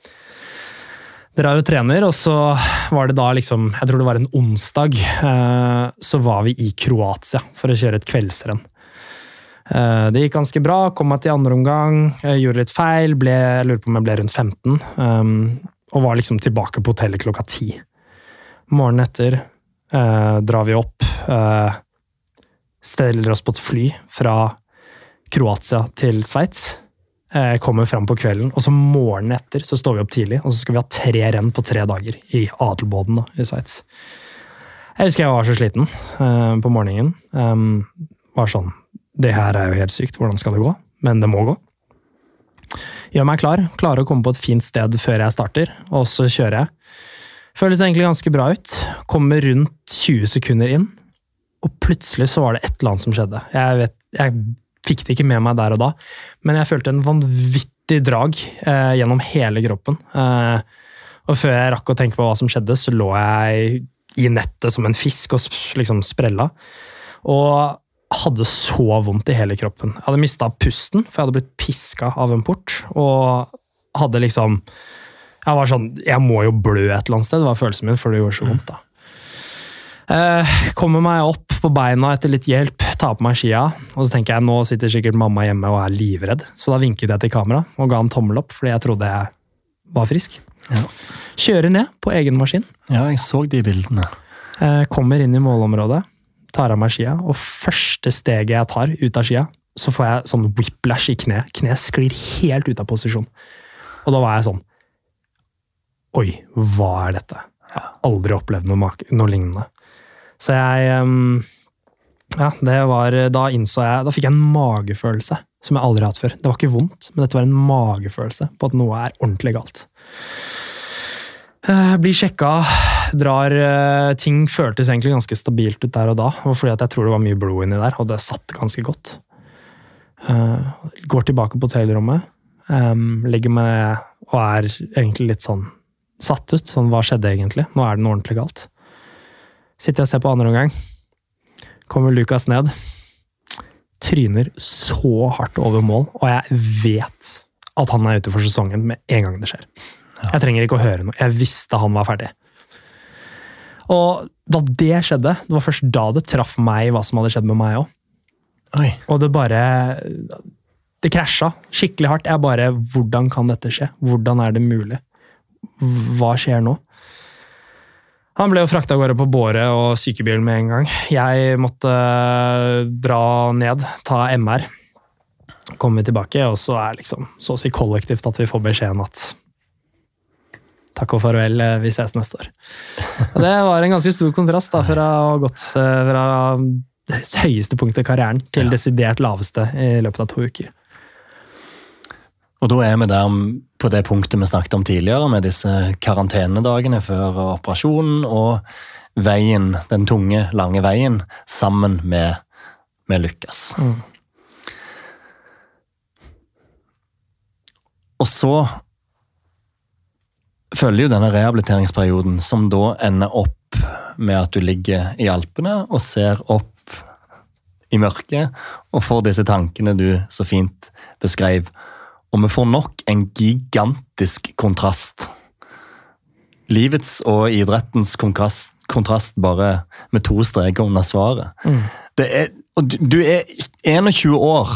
drar og trener, og så var det da liksom Jeg tror det var en onsdag. Uh, så var vi i Kroatia for å kjøre et kveldsrenn. Eh, det gikk ganske bra, kom meg til andre omgang, gjorde litt feil, ble, jeg lurer på om jeg ble rundt 15. Um, og var liksom tilbake på hotellet klokka ti. Morgenen etter drar vi opp, steller oss på et fly fra Kroatia til Sveits. Uh, kommer fram på kvelden, og så morgenen etter så står vi opp tidlig, og så skal vi ha tre renn på tre dager i Adelboden da, i Sveits. Jeg husker jeg var så sliten på morgenen. Um, var sånn det her er jo helt sykt, hvordan skal det gå? Men det må gå. Gjør meg klar, klarer å komme på et fint sted før jeg starter, og så kjører jeg. Føles egentlig ganske bra ut. Kommer rundt 20 sekunder inn, og plutselig så var det et eller annet som skjedde. Jeg, vet, jeg fikk det ikke med meg der og da, men jeg følte en vanvittig drag eh, gjennom hele kroppen. Eh, og før jeg rakk å tenke på hva som skjedde, så lå jeg i nettet som en fisk og liksom sprella. Og hadde så vondt i hele kroppen. Jeg hadde mista pusten, for jeg hadde blitt piska av en port. Og hadde liksom Jeg var sånn Jeg må jo blø et eller annet sted, det var følelsen min, for det gjorde så vondt. da. Eh, kommer meg opp på beina etter litt hjelp, tar på meg skia. Og så tenker jeg nå sitter sikkert mamma hjemme og er livredd, så da vinket jeg til kamera og ga en tommel opp fordi jeg trodde jeg var frisk. Ja. Kjører ned på egen maskin. Ja, jeg så de bildene. Eh, kommer inn i målområdet tar av meg skia, og første steget jeg tar ut av skia, så får jeg sånn whiplash i kneet. Kneet sklir helt ut av posisjon. Og da var jeg sånn Oi, hva er dette? Jeg har aldri opplevd noe, noe lignende. Så jeg um, Ja, det var Da innså jeg Da fikk jeg en magefølelse som jeg aldri har hatt før. Det var ikke vondt, men dette var en magefølelse på at noe er ordentlig galt. Uh, blir sjekka drar eh, Ting føltes egentlig ganske stabilt ut der og da. Fordi jeg tror det var mye blod inni der, og det satt ganske godt. Går tilbake på hotellrommet, um, legger meg og er egentlig litt sånn satt ut. Sånn, hva skjedde egentlig? Nå er det noe ordentlig galt. Sitter jeg og ser på andre omgang. Kommer Lukas ned. Tryner så hardt over mål, og jeg vet at han er ute for sesongen med en gang det skjer. Jeg trenger ikke å høre noe. Jeg visste han var ferdig. Og da det skjedde, det var først da det traff meg hva som hadde skjedd med meg òg. Og det bare Det krasja skikkelig hardt. Jeg bare Hvordan kan dette skje? Hvordan er det mulig? Hva skjer nå? Han ble jo frakta av gårde på båre og sykebil med en gang. Jeg måtte eh, dra ned, ta MR. Komme tilbake, og så er liksom så å si kollektivt at vi får beskjeden at takk og farvel, eh, vi ses neste år. Og det var en ganske stor kontrast da, fra å ha gått eh, fra høyeste punkt i karrieren til ja. desidert laveste i løpet av to uker. Og da er vi der på det punktet vi snakket om tidligere, med disse karantenedagene før operasjonen og veien, den tunge, lange veien sammen med, med Lukas. Mm. Og så følger jo denne rehabiliteringsperioden, som da ender opp med at du ligger i Alpene og ser opp i mørket og får disse tankene du så fint beskrev. Og vi får nok en gigantisk kontrast. Livets og idrettens kontrast, kontrast bare med to streker under svaret. Mm. Er, du er 21 år,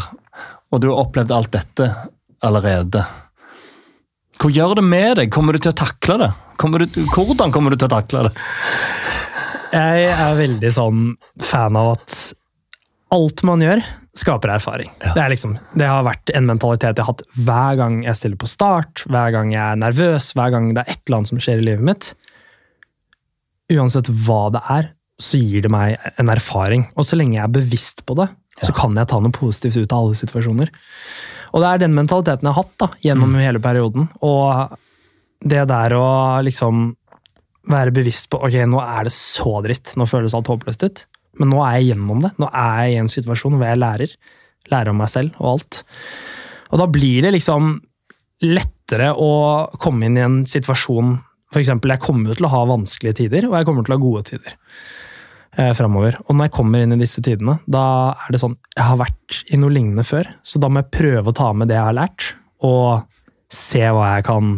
og du har opplevd alt dette allerede. Hva gjør det med deg? Kommer du til å takle det? Kommer du, hvordan kommer du til å takle det? Jeg er veldig sånn fan av at alt man gjør, skaper erfaring. Ja. Det, liksom, det, har vært en mentalitet jeg har hatt hver gang jeg stiller på start, hver gang jeg er nervøs, hver gang det er et eller annet som skjer i livet mitt. Uansett hva det er, så gir det meg en erfaring. Og så lenge jeg er bevisst på det, så kan jeg ta noe positivt ut av alle situasjoner. Og det er den mentaliteten jeg har hatt da, gjennom Mm. hele perioden. Og det der å liksom være bevisst på ok, nå er det så dritt, nå føles alt håpløst ut. Men nå er jeg gjennom det. Nå er jeg i en situasjon hvor jeg lærer. Lærer om meg selv og alt. Og da blir det liksom lettere å komme inn i en situasjon eksempel, jeg kommer til å ha vanskelige tider, og jeg kommer til å ha gode tider eh, framover. Og når jeg kommer inn i disse tidene, da er det sånn Jeg har vært i noe lignende før, så da må jeg prøve å ta med det jeg har lært, og se hva jeg kan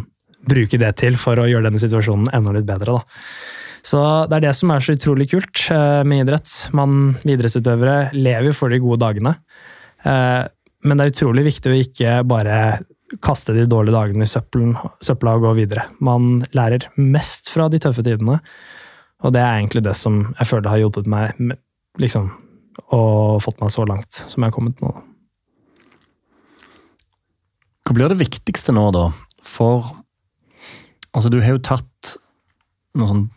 bruke det til for å gjøre denne situasjonen enda litt bedre. da. Så det er det som er så utrolig kult eh, med idrett. Man, idrettsutøvere lever for de gode dagene. Eh, Men det er utrolig viktig å ikke bare kaste de dårlige dagene i søppelen, søpla og gå videre. Man lærer mest fra de tøffe tidene, og det er egentlig det som jeg føler har hjulpet meg liksom, og fått meg så langt som jeg har kommet nå. Hva blir det viktigste nå, da? For altså, du har jo tatt noen sånn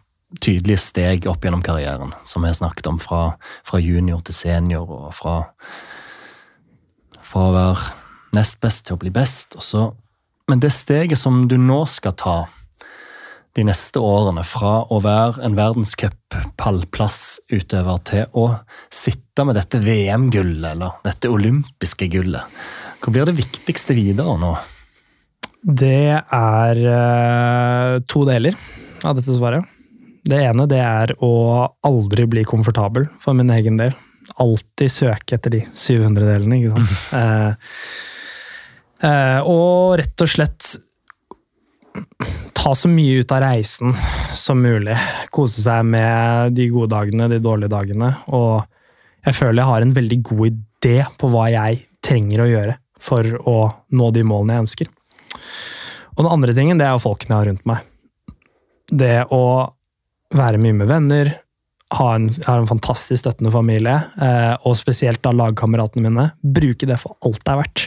tydelige steg opp gjennom karrieren, som har snakket om, fra, fra junior til senior, og fra, fra å være nest best til å bli best. Så, men det steget som du nå skal ta de neste årene, fra å være en verdenscup-pallplassutøver til å sitte med dette VM-gullet, eller dette olympiske gullet, hva blir det viktigste videre nå? Det er eh, to deler av dette svaret. Det ene det er å aldri bli komfortabel for min egen del. Alltid søke etter de 700 delene, ikke sant. eh, eh, og rett og slett ta så mye ut av reisen som mulig. Kose seg med de gode dagene, de dårlige dagene. Og jeg føler jeg har en veldig god idé på hva jeg trenger å gjøre for å nå de målene jeg ønsker. Og den andre tingen, det er jo folkene jeg har rundt meg. Det å være mye med venner, ha en, en fantastisk støttende familie, eh, og spesielt da lagkameratene mine. Bruke det for alt det er verdt.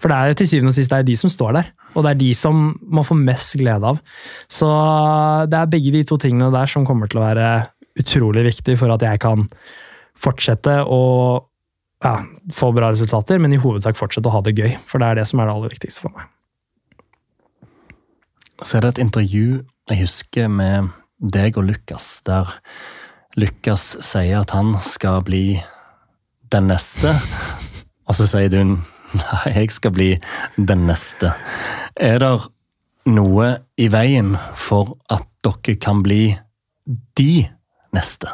For det er jo til syvende og sist det er de som står der, og det er de som man får mest glede av. Så det er begge de to tingene der som kommer til å være utrolig viktig for at jeg kan fortsette å ja, få bra resultater, men i hovedsak fortsette å ha det gøy. For det er det som er det aller viktigste for meg. Så er det et intervju jeg husker med deg og Lukas, der Lukas sier at han skal bli den neste, og så sier du nei, jeg skal bli den neste. Er det noe i veien for at dere kan bli de neste?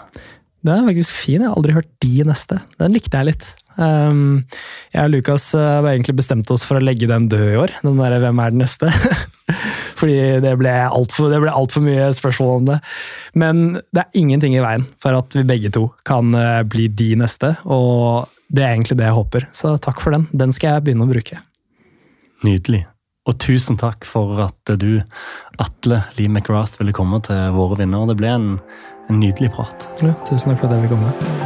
Det er faktisk fin. Jeg har aldri hørt de neste. Den likte jeg litt. Um, jeg og Lukas har egentlig bestemt oss for å legge den død i år. Den der 'Hvem er den neste?' Fordi det ble altfor alt for mye spørsmål om det. Men det er ingenting i veien for at vi begge to kan uh, bli de neste. Og det er egentlig det jeg håper. Så takk for den. Den skal jeg begynne å bruke. Nydelig. Og tusen takk for at du, Atle Lee McGrath, ville komme til våre vinnere. Det ble en, en nydelig prat. Ja, tusen takk for at jeg fikk komme.